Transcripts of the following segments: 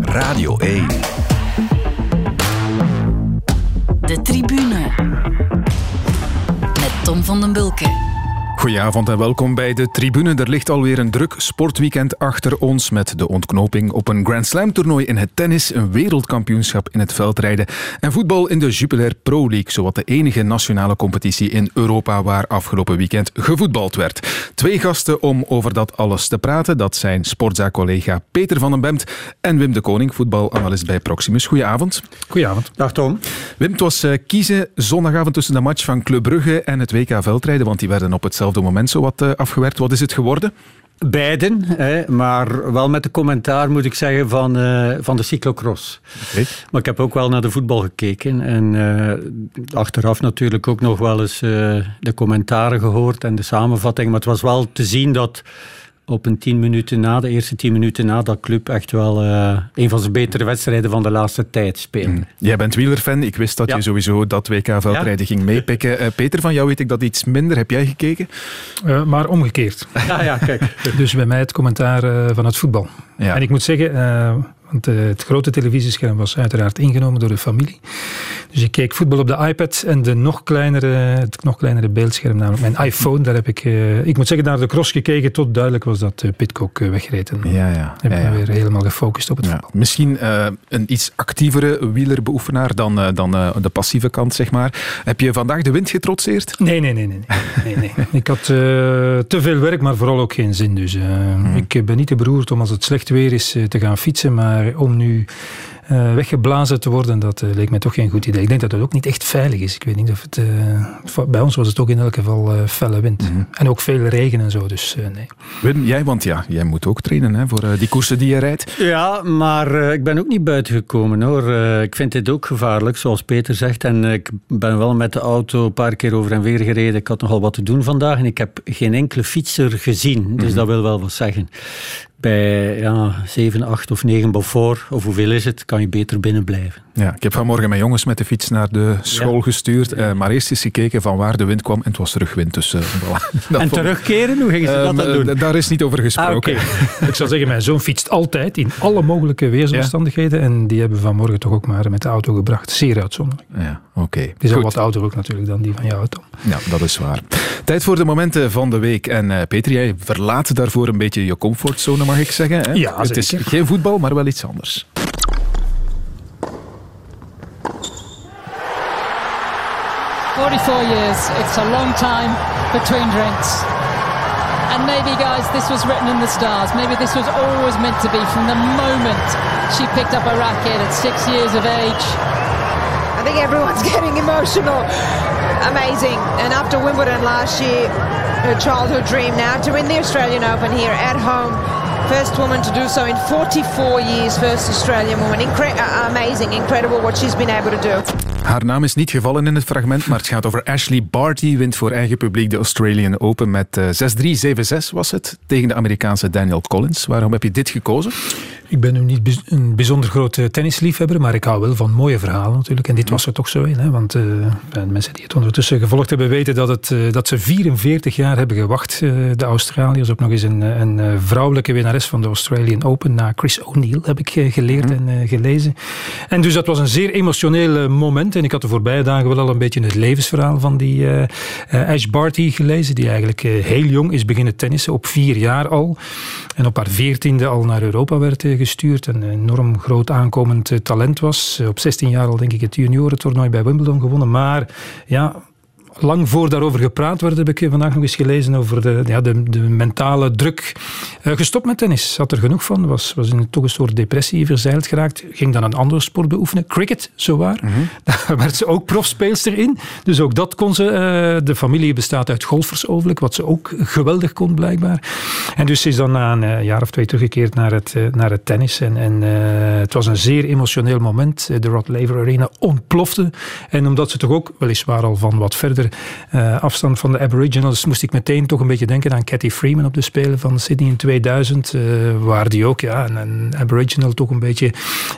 Radio 1. De tribune. Met Tom van den Bulke. Goedenavond en welkom bij de tribune. Er ligt alweer een druk sportweekend achter ons met de ontknoping op een Grand Slam toernooi in het tennis, een wereldkampioenschap in het veldrijden en voetbal in de Jupiler Pro League, zowat de enige nationale competitie in Europa waar afgelopen weekend gevoetbald werd. Twee gasten om over dat alles te praten, dat zijn sportzaakcollega Peter van den Bemt en Wim de Koning, voetbalanalist bij Proximus. Goedenavond. Goedenavond. Dag Tom. Wim, het was eh, kiezen zondagavond tussen de match van Club Brugge en het WK veldrijden, want die werden op hetzelfde moment zo wat eh, afgewerkt. Wat is het geworden? Beiden, hè, maar wel met de commentaar moet ik zeggen van, uh, van de cyclocross. Okay. Maar ik heb ook wel naar de voetbal gekeken en uh, achteraf natuurlijk ook nog wel eens uh, de commentaren gehoord en de samenvatting. Maar het was wel te zien dat op een tien minuten na, de eerste tien minuten na, dat club echt wel uh, een van zijn betere wedstrijden van de laatste tijd speelde. Mm. Jij bent wielerfan. Ik wist dat ja. je sowieso dat WK veldrijden ja. ging meepikken. Uh, Peter, van jou weet ik dat iets minder. Heb jij gekeken? Uh, maar omgekeerd. Ja, ja, kijk. dus bij mij het commentaar van het voetbal. Ja. En ik moet zeggen, want uh, het grote televisiescherm was uiteraard ingenomen door de familie. Dus ik keek voetbal op de iPad en de nog kleinere, het nog kleinere beeldscherm, namelijk mijn iPhone. Daar heb ik, uh, ik moet zeggen, naar de cross gekeken tot duidelijk was dat uh, Pitcock wegreed. En ja, ja. heb ik ja, ja. me weer helemaal gefocust op het ja. voetbal. Misschien een iets actievere wielerbeoefenaar dan, dan de passieve kant, zeg maar. Heb je vandaag de wind getrotseerd? Nee, nee, nee. nee, nee, nee. ik had te veel werk, maar vooral ook geen zin. Dus hmm. ik ben niet te beroerd om als het slecht weer is te gaan fietsen, maar om nu uh, weggeblazen te worden, dat uh, leek mij toch geen goed idee. Ik denk dat het ook niet echt veilig is. Ik weet niet of het... Uh, bij ons was het ook in elk geval felle wind. Mm -hmm. En ook veel regen en zo, dus nee. Wim, jij, want ja, jij moet ook trainen hè, voor die koersen die je rijdt. Ja, maar ik ben ook niet buiten gekomen hoor. ik vind dit ook gevaarlijk, zoals Peter zegt. En ik ben wel met de auto een paar keer over en weer gereden. Ik had nogal wat te doen vandaag en ik heb geen enkele fietser gezien. Dus mm -hmm. dat wil wel wat zeggen bij ja, 7, 8 of 9 Beaufort, of hoeveel is het, kan je beter binnen blijven. Ja, ik heb vanmorgen mijn jongens met de fiets naar de school ja. gestuurd, uh, maar eerst eens gekeken van waar de wind kwam en het was terugwind. Dus, uh, voilà. en terugkeren, hoe gingen ze dat uh, dan doen? Daar is niet over gesproken. Ah, okay. ik zou zeggen, mijn zoon fietst altijd in alle mogelijke weersomstandigheden ja. en die hebben vanmorgen toch ook maar met de auto gebracht. Zeer uitzonderlijk. Ja, oké. Okay. Die is al wat ouder ook natuurlijk dan die van jouw auto. Ja, dat is waar. Tijd voor de momenten van de week. En Peter, jij verlaat daarvoor een beetje je comfortzone, mag ik zeggen. Hè? Ja, het is geen voetbal, maar wel iets anders. 44 years, it's a long time between drinks. And maybe, guys, this was written in the stars. Maybe this was always meant to be from the moment she picked up a racket at six years of age. I think everyone's getting emotional. Amazing. And after Wimbledon last year, her childhood dream now to win the Australian Open here at home. First woman to do so in 44 years, first Australian woman. Incre amazing, incredible what she's been able to do. Haar naam is niet gevallen in het fragment, maar het gaat over Ashley Barty. Wint voor eigen publiek de Australian Open met 6-3, 7-6 was het. Tegen de Amerikaanse Daniel Collins. Waarom heb je dit gekozen? Ik ben nu niet een bijzonder grote tennisliefhebber, maar ik hou wel van mooie verhalen natuurlijk. En dit was er toch zo een. Hè? Want uh, mensen die het ondertussen gevolgd hebben weten dat, het, uh, dat ze 44 jaar hebben gewacht, uh, de Australiërs, op nog eens een, een vrouwelijke winnares van de Australian Open na Chris O'Neill, heb ik geleerd mm-hmm. en gelezen. En dus dat was een zeer emotioneel moment. En ik had de voorbije dagen wel al een beetje het levensverhaal van die Ash Barty gelezen, die eigenlijk heel jong is beginnen tennissen, op vier jaar al. En op haar veertiende al naar Europa werd gestuurd. Een enorm groot aankomend talent was. Op 16 jaar al denk ik het juniorentoernooi bij Wimbledon gewonnen. Maar ja, lang voor daarover gepraat werd, heb ik vandaag nog eens gelezen over de, ja, de, de mentale druk. Uh, gestopt met tennis, had er genoeg van. Was, was in toch een soort depressie verzeild geraakt. Ging dan een andere sport beoefenen, cricket, zowaar. Mm -hmm. Daar werd ze ook profspeelster in. Dus ook dat kon ze. Uh, de familie bestaat uit golfers overlijk, wat ze ook geweldig kon blijkbaar. En dus ze is dan na een uh, jaar of twee teruggekeerd naar het, naar het tennis. En, en het was een zeer emotioneel moment. De Rod Laver Arena ontplofte. En omdat ze toch ook weliswaar al van wat verder uh, afstand van de Aboriginals moest ik meteen toch een beetje denken aan Cathy Freeman op de Spelen van Sydney in 2000. Uh, waar die ook ja, een, een Aboriginal toch een beetje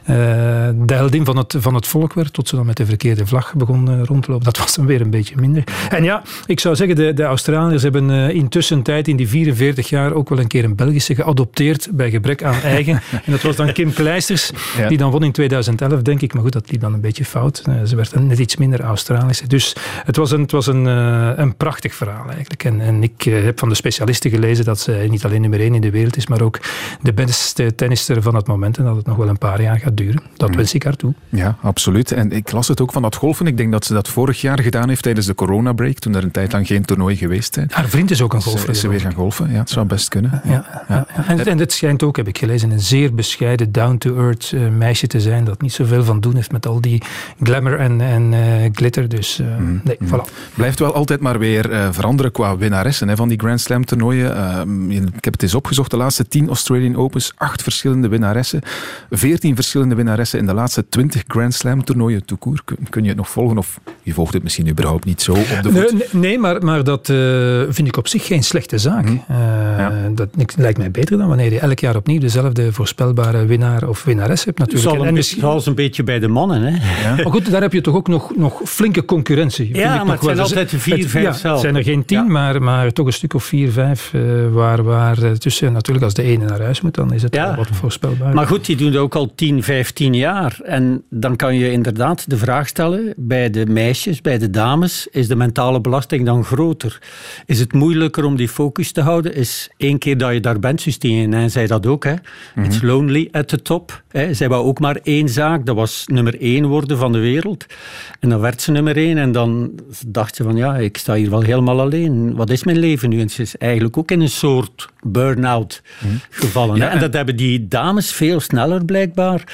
de heldin van het, van het volk werd. Tot ze dan met de verkeerde vlag begon rond te lopen. Dat was dan weer een beetje minder. En ja, ik zou zeggen, de, de Australiërs hebben intussen tijd in die 44 jaar ook wel een keer een Belgische geadopteerd bij gebrek aan eigen. en dat was dan Kim Kleisters, die dan won in 2011, denk ik. Maar goed, dat liep dan een beetje fout. Ze werd net iets minder Australische. Dus het was een, het was een, uh, een prachtig verhaal eigenlijk. En, en ik uh, heb van de specialisten gelezen dat ze niet alleen nummer één in de wereld is, maar ook de beste tennister van het moment. En dat het nog wel een paar jaar gaat duren. Dat mm. wens ik haar toe. Ja, absoluut. En ik las het ook van dat golfen. Ik denk dat ze dat vorig jaar gedaan heeft tijdens de coronabreak, toen er een tijd lang geen toernooi geweest is. Haar vriend is ook een golfer. Is ze weer gaan golfen? Ja, het zou best kunnen. Ja, ja, ja. En, en het schijnt ook, heb ik gelezen, een zeer bescheiden, down-to-earth meisje te zijn dat niet zoveel van doen heeft met al die glamour en, en uh, glitter. Dus uh, mm. nee, mm. voilà. Blijft wel altijd maar weer uh, veranderen qua winnaressen hè, van die Grand Slam toernooien. ik heb het eens opgezocht, de laatste 10 Australian Opens, acht verschillende winnaressen. 14 verschillende winnaressen in de laatste 20 Grand Slam toernooien toekoer. Kun, kun je het nog volgen of je volgt het misschien überhaupt niet zo op de voet? Nee, nee maar, maar dat vind ik op zich geen slechte zaak. Mm. Ja. Dat lijkt mij beter dan wanneer je elk jaar opnieuw dezelfde voorspelbare winnaar of winnares hebt natuurlijk. Zal een, en misschien... Zoals een beetje bij de mannen. Hè? Ja. Maar goed, daar heb je toch ook nog, nog flinke concurrentie. Ja, maar nog het zijn wel. Altijd de vier, vijf ja, zelf. Het zijn er geen tien, ja. maar, maar toch een stuk of vier, vijf. Uh, waar, waar uh, tussen, natuurlijk als de ene naar huis moet, dan is het ja. wat voorspelbaar. Maar goed, die doen het ook al 10, 15 jaar. En dan kan je inderdaad de vraag stellen, bij de meisjes, bij de dames, is de mentale belasting dan groter? Is het moeilijker om die focus te houden? Is één keer dat je daar bent, Justine, en zei dat ook, hè? Mm -hmm. it's lonely at the top. Hè? Zij wou ook maar één zaak, dat was nummer één worden van de wereld. En dan werd ze nummer één en dan dacht ze van ja, ik sta hier wel helemaal alleen. Wat is mijn leven nu? En ze is eigenlijk ook in een soort burn-out mhm. gevallen. Ja, en, en dat hebben die dames veel sneller blijkbaar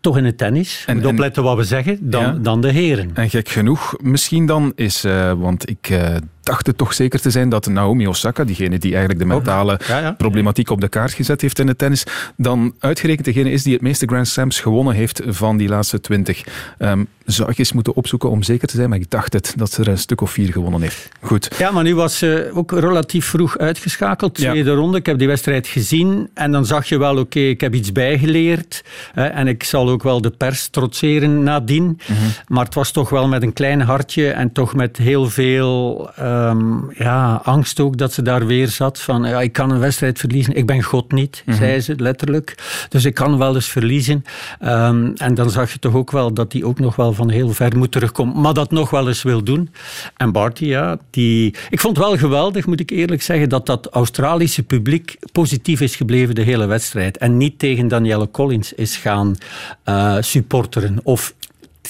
toch in het tennis. En, opletten wat we zeggen, dan, dan de heren. En gek genoeg misschien dan is, uh, want ik uh, dacht het toch zeker te zijn dat Naomi Osaka, diegene die eigenlijk de mentale problematiek op de kaart gezet heeft in het tennis, dan uitgerekend degene is die het meeste Grand Slams gewonnen heeft van die laatste twintig. Um, zou ik eens moeten opzoeken om zeker te zijn, maar ik dacht het, dat ze er een stuk of vier gewonnen heeft. Goed. Ja, maar nu was ze ook relatief vroeg uitgeschakeld, tweede ja. ronde. Ik heb die wedstrijd gezien en dan zag je wel, oké, okay, ik heb iets bijgeleerd hè, en ik zal ook wel de pers trotseren nadien. Mm -hmm. Maar het was toch wel met een klein hartje en toch met heel veel... Uh, um, ja, angst ook dat ze daar weer zat. Van ja, ik kan een wedstrijd verliezen. Ik ben God niet, mm -hmm. zei ze letterlijk. Dus ik kan wel eens verliezen. Um, en dan zag je toch ook wel dat hij ook nog wel van heel ver moet terugkomen. Maar dat nog wel eens wil doen. En Barty, ja, die... Ik vond het wel geweldig, moet ik eerlijk zeggen, dat dat Australische publiek positief is gebleven de hele wedstrijd. En niet tegen Danielle Collins is gaan uh, supporteren. Of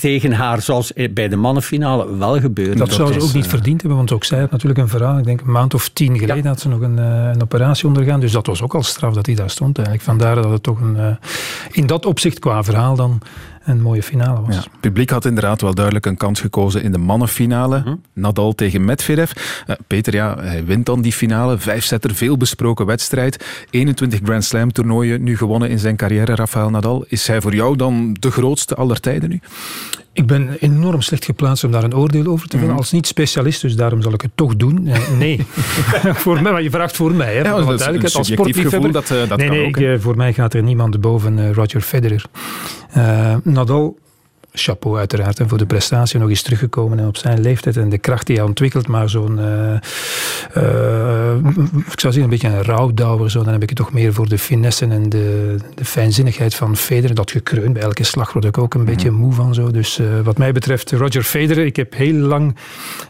tegen haar, zoals bij de mannenfinale wel gebeurde. Dat, dat zou ze ook niet verdiend hebben, want ook zij had natuurlijk een verhaal. Ik denk een maand of tien geleden ja. had ze nog een, uh, een, operatie ondergaan. Dus dat was ook al straf dat hij daar stond eigenlijk. Vandaar dat het toch een, uh, in dat opzicht qua verhaal dan een mooie finale was. Ja, het publiek had inderdaad wel duidelijk een kans gekozen in de mannenfinale. Mhm. Nadal tegen Medvedev. Uh, Peter, ja, hij wint dan die finale. Vijfzetter, veel besproken wedstrijd. 21 Grand Slam toernooien nu gewonnen in zijn carrière, Rafael Nadal. Is hij voor jou dan de grootste aller tijden nu? Ik ben enorm slecht geplaatst om daar een oordeel over te vellen. Mm. Als niet-specialist, dus daarom zal ik het toch doen. Uh, nee, voor mij, maar je vraagt voor mij. Hè, ja, dat is als sportliefhebber. Dat, uh, dat nee, nee, ik, uh, voor mij gaat er niemand boven Roger Federer. Nadal chapeau uiteraard en voor de prestatie nog eens teruggekomen en op zijn leeftijd en de kracht die hij ontwikkelt, maar zo'n, ik zou zeggen, een beetje een rouwdouwer, zo. dan heb ik het toch meer voor de finesse en de, de fijnzinnigheid van Federer, dat gekreun, bij elke slag word ik ook een beetje mhm. moe van zo. Dus uh, wat mij betreft Roger Federer, ik heb heel lang,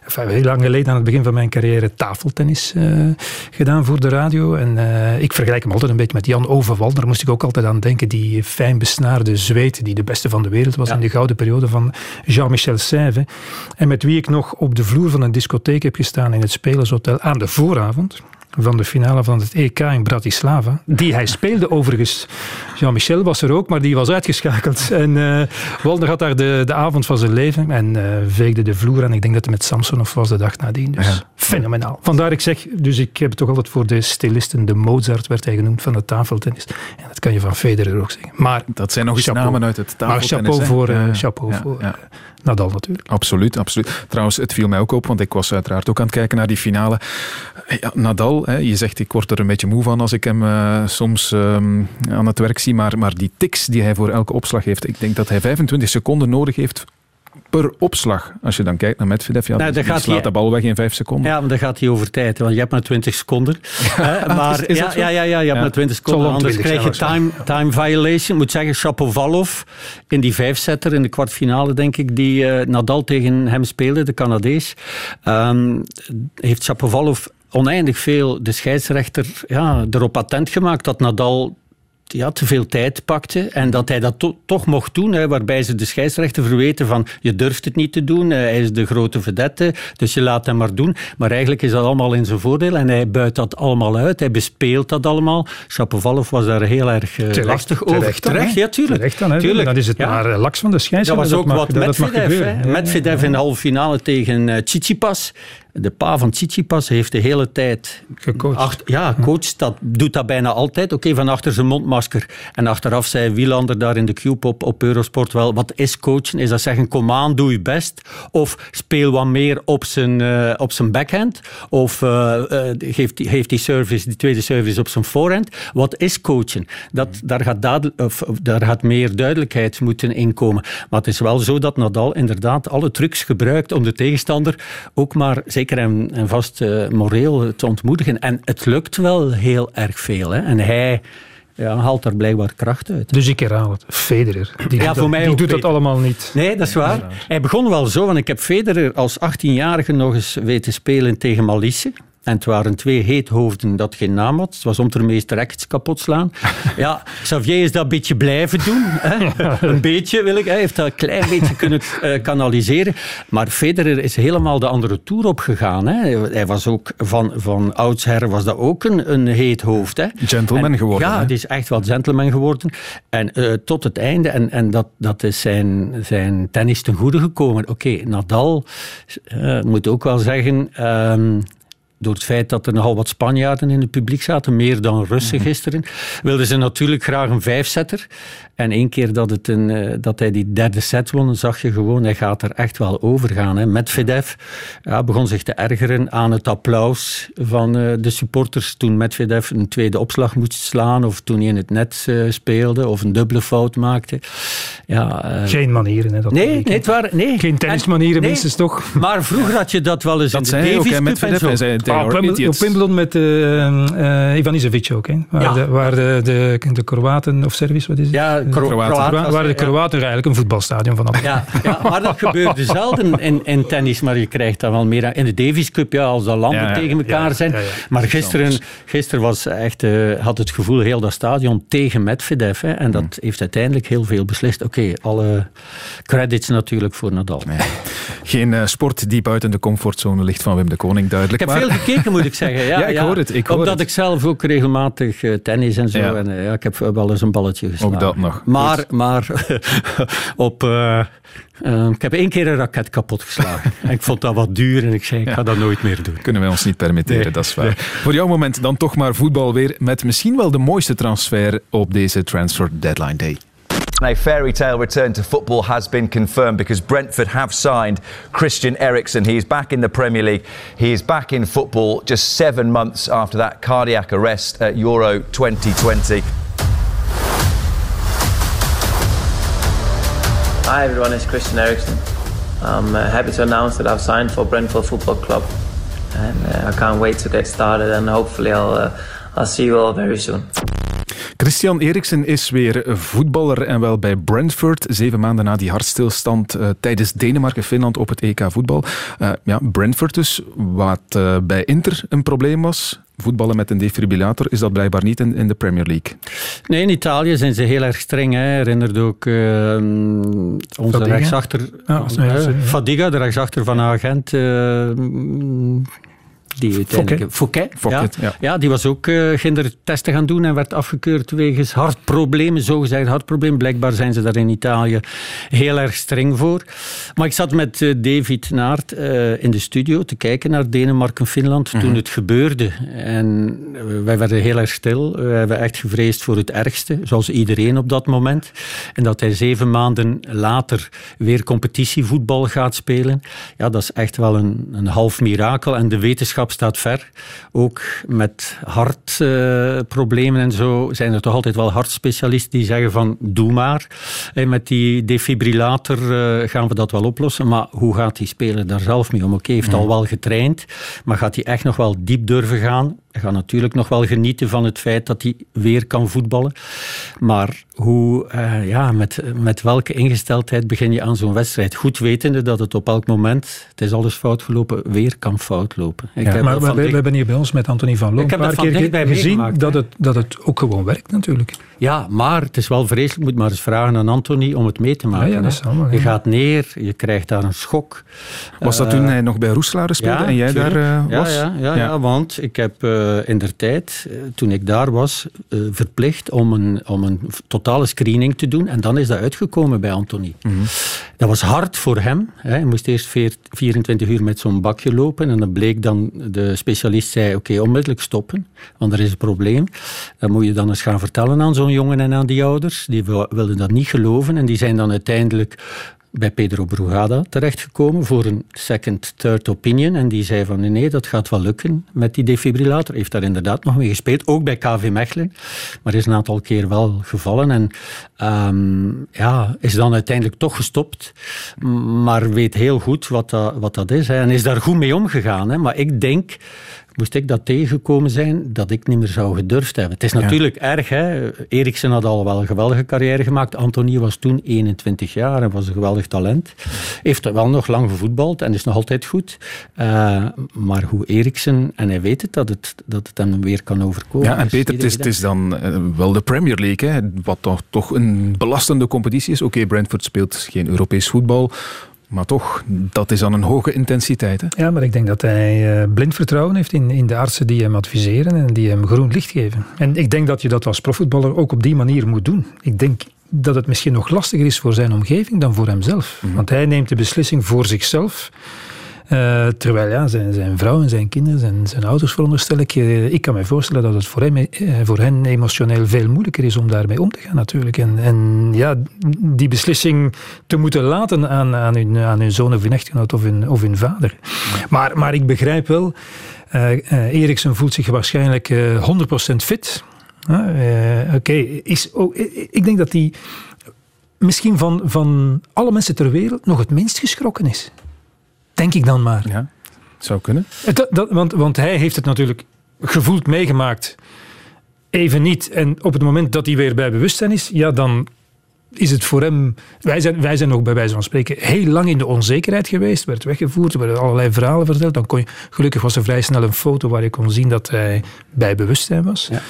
enfin, heel lang geleden aan het begin van mijn carrière tafeltennis gedaan voor de radio en ik vergelijk hem altijd een beetje met Jan Overwal, daar moest ik ook altijd aan denken, die fijn besnaarde zweet die de beste van de wereld was ja. in de gouden de periode van Jean-Michel Sève. En met wie ik nog op de vloer van een discotheek heb gestaan in het Spelershotel aan de vooravond van de finale van het EK in Bratislava. Die hij speelde overigens, Jean-Michel was er ook, maar die was uitgeschakeld. En uh, Walder had daar de, de avond van zijn leven en uh, veegde de vloer aan. Ik denk dat het met Samson of was de dag nadien. Dus ja. fenomenaal. Vandaar ik zeg, dus ik heb het toch altijd voor de stilisten, de Mozart werd hij genoemd van de tafeltennis. En dat kan je van Federer ook zeggen. Maar dat zijn nog eens namen uit het tafeltennis. Maar chapeau voor, uh, chapeau voor Nadal natuurlijk. Absoluut, absoluut. Trouwens, het viel mij ook op, want ik was uiteraard ook aan het kijken naar die finale. Ja, Nadal, hè, je zegt ik word er een beetje moe van als ik hem uh, soms um, aan het werk zie, maar, maar die tics die hij voor elke opslag heeft, ik denk dat hij 25 seconden nodig heeft per opslag. Als je dan kijkt naar Medvedev, ja, nou, dan gaat slaat hij, de bal weg in vijf seconden. Ja, maar dan gaat hij over tijd, want je hebt maar 20 seconden. Ja, maar, is, ja, ja, ja, ja, je hebt maar 20 seconden, anders krijg je time, time violation. Ik moet zeggen, Shapovalov in die vijfzetter in de kwartfinale, denk ik, die uh, Nadal tegen hem speelde, de Canadees, um, heeft Shapovalov oneindig veel de scheidsrechter ja, erop attent gemaakt dat Nadal ja, te veel tijd pakte en dat hij dat to toch mocht doen, hè, waarbij ze de scheidsrechter verweten van je durft het niet te doen, hij is de grote vedette, dus je laat hem maar doen. Maar eigenlijk is dat allemaal in zijn voordeel en hij buit dat allemaal uit, hij bespeelt dat allemaal. Shapovalov was daar heel erg uh, terecht, lastig over. Terecht, terecht ja, tuurlijk. Terecht dan, tuurlijk. Dan is het ja. maar uh, laks van de scheidsrechter. Dat was ook wat Medvedev. Medvedev in de halve finale tegen uh, Tsitsipas de pa van Tsitsipas heeft de hele tijd... Gecoacht. Acht, ja, coach, dat doet dat bijna altijd. Oké, van achter zijn mondmasker. En achteraf zei Wielander daar in de Cube op, op Eurosport wel, wat is coachen? Is dat zeggen, kom aan, doe je best? Of speel wat meer op zijn, uh, op zijn backhand? Of uh, uh, geeft, heeft die, service, die tweede service op zijn voorhand? Wat is coachen? Dat, daar, gaat of, daar gaat meer duidelijkheid moeten inkomen. Maar het is wel zo dat Nadal inderdaad alle trucs gebruikt om de tegenstander ook maar zeker en, en vast uh, moreel te ontmoedigen. En het lukt wel heel erg veel. Hè. En hij ja, haalt daar blijkbaar kracht uit. Dus ik herhaal het. Federer. Die ja, doet, voor mij die doet dat allemaal niet. Nee, dat is waar. Hij begon wel zo, want ik heb Federer als 18-jarige nog eens weten spelen tegen Malice. En het waren twee heethoofden dat geen naam had. Het was om er meest rechts kapot slaan. Ja, Xavier is dat een beetje blijven doen. Hè. Een beetje wil ik. Hij heeft dat een klein beetje kunnen uh, kanaliseren. Maar Federer is helemaal de andere toer opgegaan. Hè. Hij was ook van, van oudsher was dat ook een, een heet hoofd. Hè. Gentleman geworden. Ja, het is echt wel gentleman geworden. En uh, tot het einde. En, en dat, dat is zijn, zijn tennis ten goede gekomen. Oké, okay, Nadal uh, moet ook wel zeggen... Um, door het feit dat er nogal wat Spanjaarden in het publiek zaten, meer dan Russen mhm. gisteren, wilden ze natuurlijk graag een vijfzetter. En één keer dat, het een, eh, dat hij die derde set won, zag je gewoon, hij gaat er echt wel over gaan. Hè. Medvedev ja, begon zich te ergeren aan het applaus van uh, de supporters toen Medvedev een tweede opslag moest slaan of toen hij in het net uh, speelde of een dubbele fout maakte. Ja, Geen manieren. Hè, dat nee, nee, het waren, nee. Geen tennismanieren nee, minstens toch? Maar vroeger had je dat wel eens dat in de Davis Cup Medvedev, en zo. Ah, op, Wimbledon, met uh, Ivan Isevic ook, hè? Waar, ja. de, waar de, de, de Kroaten, of Service, wat is het? Ja, Kroaten. Waar de Kroaten eigenlijk een voetbalstadion van. Ja, ja, maar dat gebeurde zelden in, in tennis, maar je krijgt dan wel meer in de Davis Cup, ja, als de landen tegen elkaar zijn. Maar gisteren, gisteren was echt, uh, had het gevoel heel dat stadion tegen Medvedev. Hè, en dat mm. heeft uiteindelijk heel veel beslist. Oké, okay, alle credits natuurlijk voor Nadal. Geen uh, sport die buiten de comfortzone ligt van Wim de Koning, duidelijk. Ik heb maar... veel gekeken, moet ik zeggen. Ja, ik hoor het. Ik hoor Omdat het. ik zelf ook regelmatig uh, tennis en zo. Ja. En, ja, ik heb wel eens een balletje geslagen. Ook dat nog. Maar, Goed. maar op... Uh, ik heb één keer een raket kapot geslagen. en ik vond dat wat duur en ik zei, ik ga dat nooit meer doen. Kunnen wij ons niet permitteren, nee. dat is waar. Nee. Voor jouw moment dan toch maar voetbal weer met misschien wel de mooiste transfer op deze Transfer Deadline Day. A fairy tale return to football has been confirmed because Brentford have signed Christian Eriksen. He is back in the Premier League. He is back in football just seven months after that cardiac arrest at Euro 2020. Hi everyone, it's Christian Eriksen. I'm uh, happy to announce that I've signed for Brentford Football Club, and uh, I can't wait to get started. And hopefully, I'll uh, I'll see you all very soon. Christian Eriksen is weer voetballer en wel bij Brentford. Zeven maanden na die hartstilstand uh, tijdens Denemarken-Finland op het EK voetbal. Uh, ja, Brentford dus, wat uh, bij Inter een probleem was. Voetballen met een defibrillator is dat blijkbaar niet in, in de Premier League. Nee, in Italië zijn ze heel erg streng. Hè. Herinnert ook onze Fadiga? rechtsachter... Ah, Fadiga, de rechtsachter van Agent Die uiteindelijk, Fouquet. Fouquet ja. ja. die was ook uh, gaan doen en werd afgekeurd wegens hartproblemen, zogezegd hartproblemen. Blijkbaar zijn ze daar in Italië heel erg streng voor. Maar ik zat met uh, David Naert uh, in de studio te kijken naar Denemarken-Finland toen mhm. het gebeurde. En wij werden heel erg stil. We hebben echt gevreesd voor het ergste, zoals iedereen op dat moment. En dat hij zeven maanden later weer competitievoetbal gaat spelen. Ja, dat is echt wel een, een half mirakel. En de wetenschap staat ver. Ook met hartproblemen en zo zijn er toch altijd wel hartspecialisten die zeggen van doe maar. En met die defibrillator uh, gaan we dat wel oplossen. Maar hoe gaat die speler daar zelf mee om? Oké, heeft al wel getraind, maar gaat hij echt nog wel diep durven gaan? Hij gaat natuurlijk nog wel genieten van het feit dat hij weer kan voetballen. Maar hoe, uh, ja, met, met welke ingesteldheid begin je aan zo'n wedstrijd? Goed wetende dat het op elk moment, het is alles fout gelopen, weer kan fout lopen. Ik heb maar we, we, hebben hier bij ons met Anthony van Loon een paar keer gezien dat het, dat het ook gewoon werkt natuurlijk. Ja, maar het is wel vreselijk. moet maar eens vragen aan Anthony om het mee te maken. Ja, ja, allemaal, je gaat neer, je krijgt daar een schok. Was dat toen eh, hij nog bij Roeselare speelde en jij daar uh, was? Ja, ja, ja, want ik heb uh, in der tijd, toen ik daar was, verplicht om een, om een totale screening te doen. En dan is dat uitgekomen bij Anthony. Mhm. Dat was hard voor hem. Hij moest eerst 24 uur met zo'n bakje lopen. En dan bleek dan, de specialist zei, oké, onmiddellijk stoppen. Want er is een probleem. Dat moet je dan eens gaan vertellen aan zo'n jongen en aan die ouders. Die wilden dat niet geloven. En die zijn dan uiteindelijk bij Pedro Brugada terechtgekomen voor een second, third opinion. En die zei van nee, dat gaat wel lukken met die defibrillator. Heeft daar inderdaad nog mee gespeeld, ook bij KV Mechelen. Maar is een aantal keer wel gevallen. En um, ja, is dan uiteindelijk toch gestopt. Maar weet heel goed wat dat, wat dat is. En is daar goed mee omgegaan. Hè. Maar ik denk moest ik dat tegengekomen zijn, dat ik niet meer zou gedurfd hebben. Het is natuurlijk erg. Hè? Eriksen had al wel een geweldige carrière gemaakt. Anthony was toen 21 jaar en was een geweldig talent. Heeft wel nog lang gevoetbald en is nog altijd goed. Uh, maar hoe Eriksen, en hij weet het, dat het, dat het hem weer kan overkomen. Ja, en Peter, het is, het is, dan uh, wel de Premier League, hè? wat toch, toch een belastende competitie is. Oké, Brentford speelt geen Europees voetbal, maar toch, dat is aan een hoge intensiteit. Hè? Ja, maar ik denk dat hij uh, blind vertrouwen heeft in, in de artsen die hem adviseren en die hem groen licht geven. En ik denk dat je dat als profvoetballer ook op die manier moet doen. Ik denk dat het misschien nog lastiger is voor zijn omgeving dan voor hemzelf. Mhm. Want hij neemt de beslissing voor zichzelf. Uh, terwijl ja, zijn, zijn vrouw en zijn kinderen, zijn, zijn ouders veronderstel ik. Uh, ik kan me voorstellen dat het voor, hem, uh, voor hen emotioneel veel moeilijker is om daarmee om te gaan natuurlijk. En, en ja, die beslissing te moeten laten aan, aan, hun, aan hun zoon of hun echtgenoot of hun, of hun vader. Maar, maar ik begrijp wel, Eriksen voelt zich waarschijnlijk 100% fit. Oké, is ik denk dat hij misschien van, van alle mensen ter wereld nog het minst geschrokken is. Denk ik dan maar. Ja, zou kunnen. Dat, dat, want, want hij heeft het natuurlijk gevoeld meegemaakt. Even niet. En op het moment dat hij weer bij bewustzijn is, ja, dan is het voor hem. Wij zijn, wij zijn nog bij wijze van spreken heel lang in de onzekerheid geweest. Werd weggevoerd, er werden allerlei verhalen verteld. Dan kon je, gelukkig was er vrij snel een foto waar je kon zien dat hij bij bewustzijn was. Ja.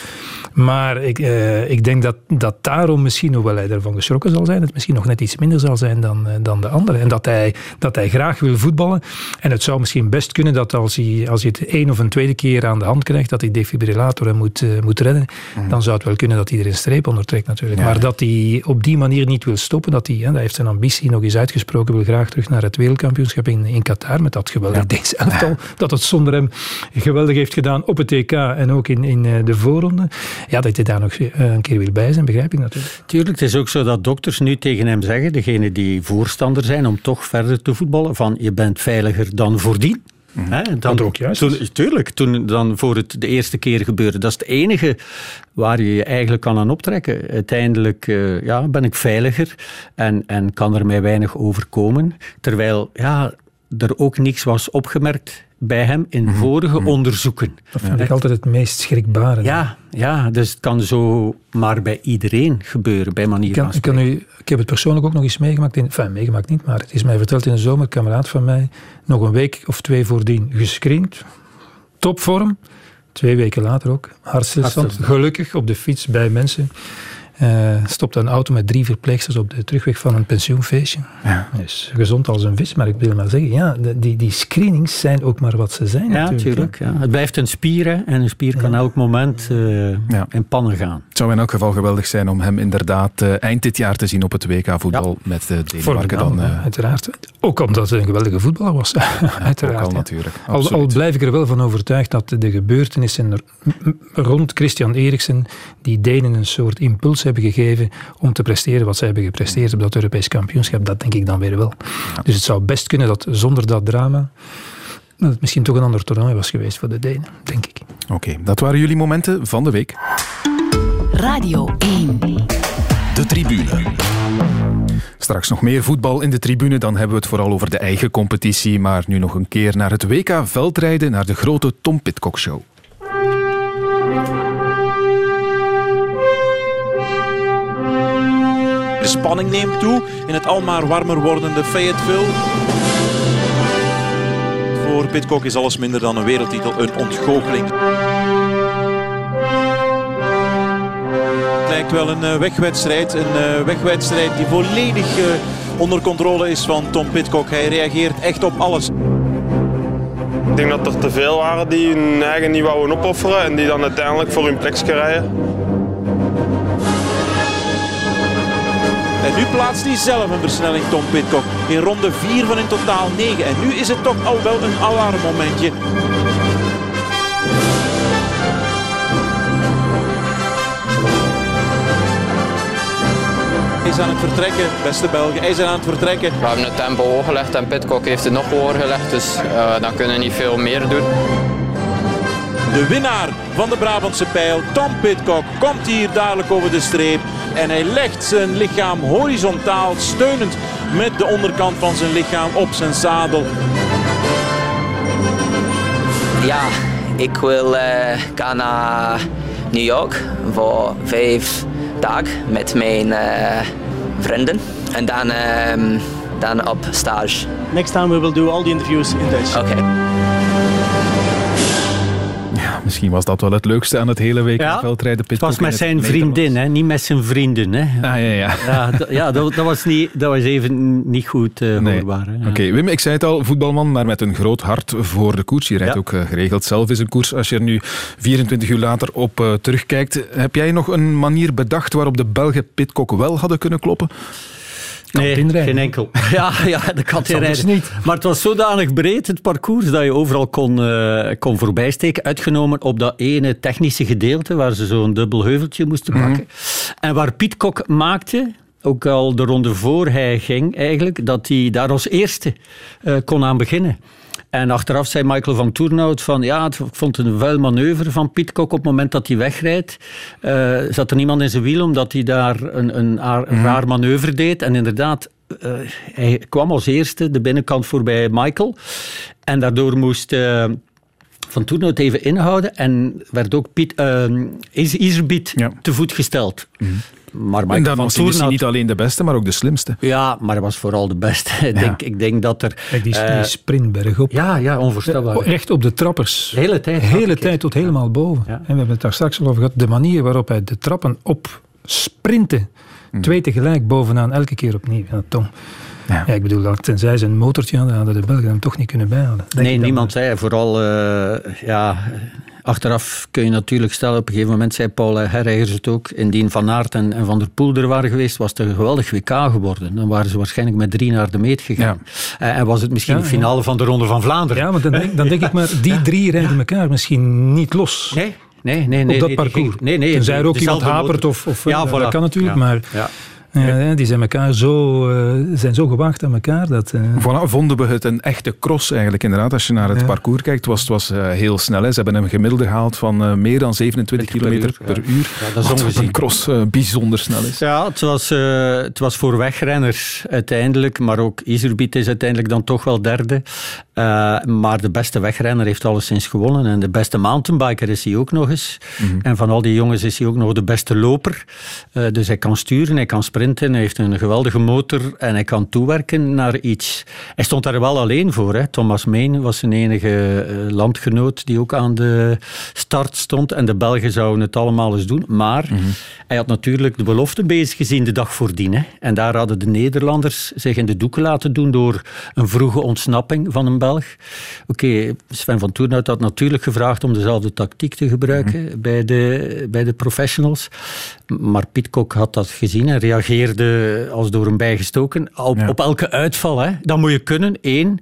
Maar ik, uh, ik denk dat, dat daarom misschien, hoewel hij ervan geschrokken zal zijn, het misschien nog net iets minder zal zijn dan, uh, dan de anderen. En dat hij, dat hij graag wil voetballen. En het zou misschien best kunnen dat als hij, als hij het één of een tweede keer aan de hand krijgt, dat hij defibrillator hem moet, uh, moet redden, mm. dan zou het wel kunnen dat hij er een streep onder trekt natuurlijk. Ja. Maar dat hij op die manier niet wil stoppen, dat hij, hè, dat heeft zijn ambitie nog eens uitgesproken, wil graag terug naar het wereldkampioenschap in, in Qatar met dat geweldig ja. Elftal, dat het zonder hem geweldig heeft gedaan op het EK en ook in, in de voorronde ja, dat hij daar nog eh, een keer wil bij zijn, begrijp ik natuurlijk. Tuurlijk, het is ook zo dat dokters nu tegen hem zeggen, degene die voorstander zijn om toch verder te voetballen, van je bent veiliger dan voordien. Mm He, dan, ook juist. Toen, tuurlijk, toen dan voor het de eerste keer gebeurde. Dat is het enige waar je je eigenlijk kan aan optrekken. Uiteindelijk uh, ja, ben ik veiliger en, en kan er mij weinig overkomen. Terwijl ja, er ook niks was opgemerkt bij hem in mhm. vorige mhm. onderzoeken. Dat vind ik altijd het meest schrikbare. Ja, ja, dus het kan zo maar bij iedereen gebeuren, bij manier van ik, kan u, ik heb het persoonlijk ook nog eens meegemaakt. In, enfin, meegemaakt niet, maar het is mij verteld in de zomer. Een kameraad van mij, nog een week of twee voordien gescreend. Topvorm. Twee weken later ook. Hartstilstand. Gelukkig op de fiets bij mensen. Uh, stopte een auto met drie verpleegsters op de terugweg van een pensioenfeestje. Ja. Is gezond als een vis, maar ik wil maar zeggen, ja, die, die screenings zijn ook maar wat ze zijn. Ja, natuurlijk. ja. Het blijft een spier en een spier kan elk moment uh, in pannen gaan. Het zou in elk geval geweldig zijn om hem inderdaad uh, eind dit jaar te zien op het WK voetbal met de Denemarken dan. uiteraard. Ook omdat het een geweldige voetballer was. uiteraard. Ook al natuurlijk. Al, al, blijf ik er wel van overtuigd dat de gebeurtenissen rond Christian Eriksen die Denen een soort impuls hebben gegeven om te presteren wat ze hebben gepresteerd op dat Europees kampioenschap. Dat denk ik dan weer wel. Dus het zou best kunnen dat zonder dat drama dat het misschien toch een ander toernooi was geweest voor de Denen, denk ik. Oké, dat waren jullie momenten van de week. Radio 1. De tribune. Straks nog meer voetbal in de tribune, dan hebben we het vooral over de eigen competitie. Maar nu nog een keer naar het WK veldrijden, naar de grote Tom Pitcock Show. De spanning neemt toe in het almaar warmer wordende Fayetteville. Voor Pitcock is alles minder dan een wereldtitel een ontgoocheling. Het lijkt wel een eh, wegwedstrijd. Een eh, wegwedstrijd die volledig eh, onder controle is van Tom Pitcock. Hij reageert echt op alles. Ik denk dat er te veel waren die hun eigen niet wouden opofferen en die dan uiteindelijk voor hun plek rijden. En nu plaatst hij zelf een versnelling, Tom Pitcock. In ronde 4 van in totaal 9. En nu is het toch al wel een alarmmomentje. Hij is aan het vertrekken, beste Belgen. Hij is aan het vertrekken. We hebben het tempo hoog gelegd en Pitcock heeft het nog hoger gelegd. Dus uh, dan kunnen we niet veel meer doen. De winnaar van de Brabantse pijl, Tom Pitcock, komt hier dadelijk over de streep. En hij legt zijn lichaam horizontaal, steunend met de onderkant van zijn lichaam op zijn zadel. Ja, ik wil uh, gaan naar New York voor vijf dagen met mijn uh, vrienden. En dan, uh, dan op stage. Next time we will do all the interviews in Dutch. Oké. Okay. Misschien was dat wel het leukste aan het hele week ja, veldrijden. Het was met zijn vriendin, hè? niet met zijn vrienden. Hè? Ah, ja, ja. ja, ja dat, dat, was niet, dat was even niet goed uh, nee. hoorbaar. Oké, Wim, ik zei het al, voetbalman, maar met een groot hart voor de koers. Je rijdt ook uh, geregeld zelf eens een koers. Als je er nu 24 uur later op uh, terugkijkt, heb jij nog een manier bedacht waarop de Belgen Pitcock wel hadden kunnen kloppen? Nee, geen enkel. Ja, ja de kat dus niet. Maar het was zodanig breed, het parcours, dat je overal kon, uh, kon voorbijsteken. Uitgenomen op dat ene technische gedeelte, waar ze zo'n dubbel heuveltje moesten pakken. Mm En waar Piet Kok maakte, ook al de ronde voor hij ging eigenlijk, dat hij daar als eerste uh, kon aan beginnen. En achteraf zei Michael van Toernout van ja, ik vond het een vuil manoeuvre van Pitcock op het moment dat hij wegrijdt. Uh, zat er niemand in zijn wiel omdat hij daar een, een, een mhm. raar manoeuvre deed. En inderdaad, uh, hij kwam als eerste de binnenkant voorbij Michael. En daardoor moest... Uh, van Toernout even inhouden en werd ook Piet, uh, Iserbiet ja. te voet gesteld. Mm maar en dan was hij niet alleen de beste, maar ook de slimste. Ja, maar hij was vooral de beste. ik, denk, ik denk dat er... Kijk, die, uh, sprintberg op. Ja, ja, onvoorstelbaar. Echt op de trappers. De hele tijd. De hele tijd tot helemaal boven. En we hebben het daar straks al over gehad. De manier waarop hij de trappen op sprinten. Mm. Twee tegelijk bovenaan, elke keer opnieuw. Ja, Tom. Ja. ja. ik bedoel, dat tenzij ze een motortje hadden, hadden de Belgen hem toch niet kunnen bijhouden. nee, niemand zei. Vooral, uh, ja, Achteraf kun je natuurlijk stellen, op een gegeven moment zei Paul Herreigers het ook, indien Van Aert en, en Van der Poel er waren geweest, was het een geweldig WK geworden. Dan waren ze waarschijnlijk met drie naar de meet gegaan. Ja. Eh, en was het misschien de finale van de Ronde van Vlaanderen. Ja, maar dan denk, dan denk ik maar, die drie rijden elkaar misschien niet los. Nee. Nee, nee, nee. Op dat parcours. Nee, nee. Tenzij er ook iemand hapert of, of ja, eh, dat kan natuurlijk, maar... Ja. Ja, die zijn, elkaar zo, uh, zijn zo gewaagd aan elkaar. Dat, uh... voilà, vonden we het een echte cross eigenlijk inderdaad. Als je naar het parcours kijkt, was het was, uh, heel snel. Hè. Ze hebben een gemiddelde gehaald van meer dan 27 km per uur. Ja. dat is Wat een cross bijzonder snel is. Ja, het was, het was voor wegrenners uiteindelijk, maar ook Iserbiet is uiteindelijk dan toch wel derde. maar de beste wegrenner heeft alleszins gewonnen. En de beste mountainbiker is hij ook nog eens. Mm -hmm. En van al die jongens is hij ook nog de beste loper. dus hij kan sturen, hij kan hij heeft een geweldige motor en hij kan toewerken naar iets. Hij stond daar wel alleen voor. Hè. Thomas Meen was zijn enige uh, landgenoot die ook aan de start stond. En de Belgen zouden het allemaal eens doen. Maar mm -hmm. hij had natuurlijk de belofte bezig gezien de dag voordien. Hè. En daar hadden de Nederlanders zich in de doeken laten doen door een vroege ontsnapping van een Belg. Oké, okay, Sven van Toornhout had natuurlijk gevraagd om dezelfde tactiek te gebruiken mm -hmm. bij, de, bij de professionals. Maar Pitcock had dat gezien en reageerde als door een bij gestoken op, ja. op elke uitval. Hè. Dat moet je kunnen, één. Uh,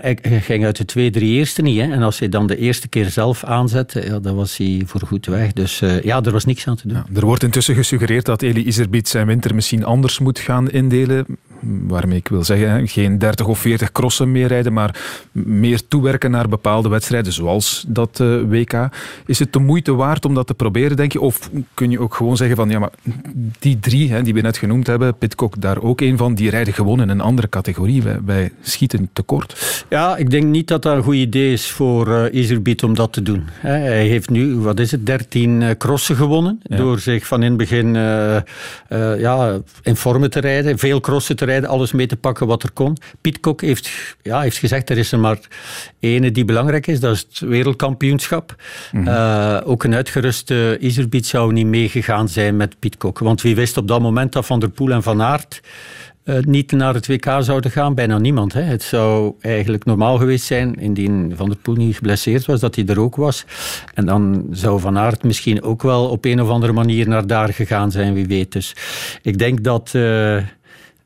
hij ging uit de twee, drie eerste niet. Hè. En als hij dan de eerste keer zelf aanzette, ja, dan was hij voorgoed weg. Dus uh, ja, er was niks aan te doen. Ja, er wordt intussen gesuggereerd dat Eli Iserbiet zijn winter misschien anders moet gaan indelen. Waarmee ik wil zeggen, geen 30 of 40 crossen meer rijden, maar meer toewerken naar bepaalde wedstrijden, zoals dat uh, WK. Is het de moeite waard om dat te proberen, denk je? Of kun je ook gewoon zeggen van, ja, maar die drie hè, die we net genoemd hebben, Pitcock daar ook een van, die rijden gewoon in een andere categorie. Wij, wij schieten tekort. Ja, ik denk niet dat dat een goed idee is voor uh, Iserbiet om dat te doen. Hij heeft nu, wat is het, 13 crossen gewonnen, ja. door zich van in het begin uh, ja, in vormen te rijden, veel crossen te rijden, alles mee te pakken wat er kon. Pitcock heeft, ja, heeft gezegd, er is er maar ene die belangrijk is, dat is het wereldkampioenschap. Mm -hmm. uh, ook een uitgeruste Iserbiet zou niet meegegaan zijn met Pitcock. Want wie wist op dat moment dat Van der Poel en Van Aert uh, niet naar het WK zouden gaan? Bijna niemand. Hè. Het zou eigenlijk normaal geweest zijn, indien Van der Poel niet geblesseerd was, dat hij er ook was. En dan zou Van Aert misschien ook wel op een of andere manier naar daar gegaan zijn, wie weet. Dus ik denk dat... Uh,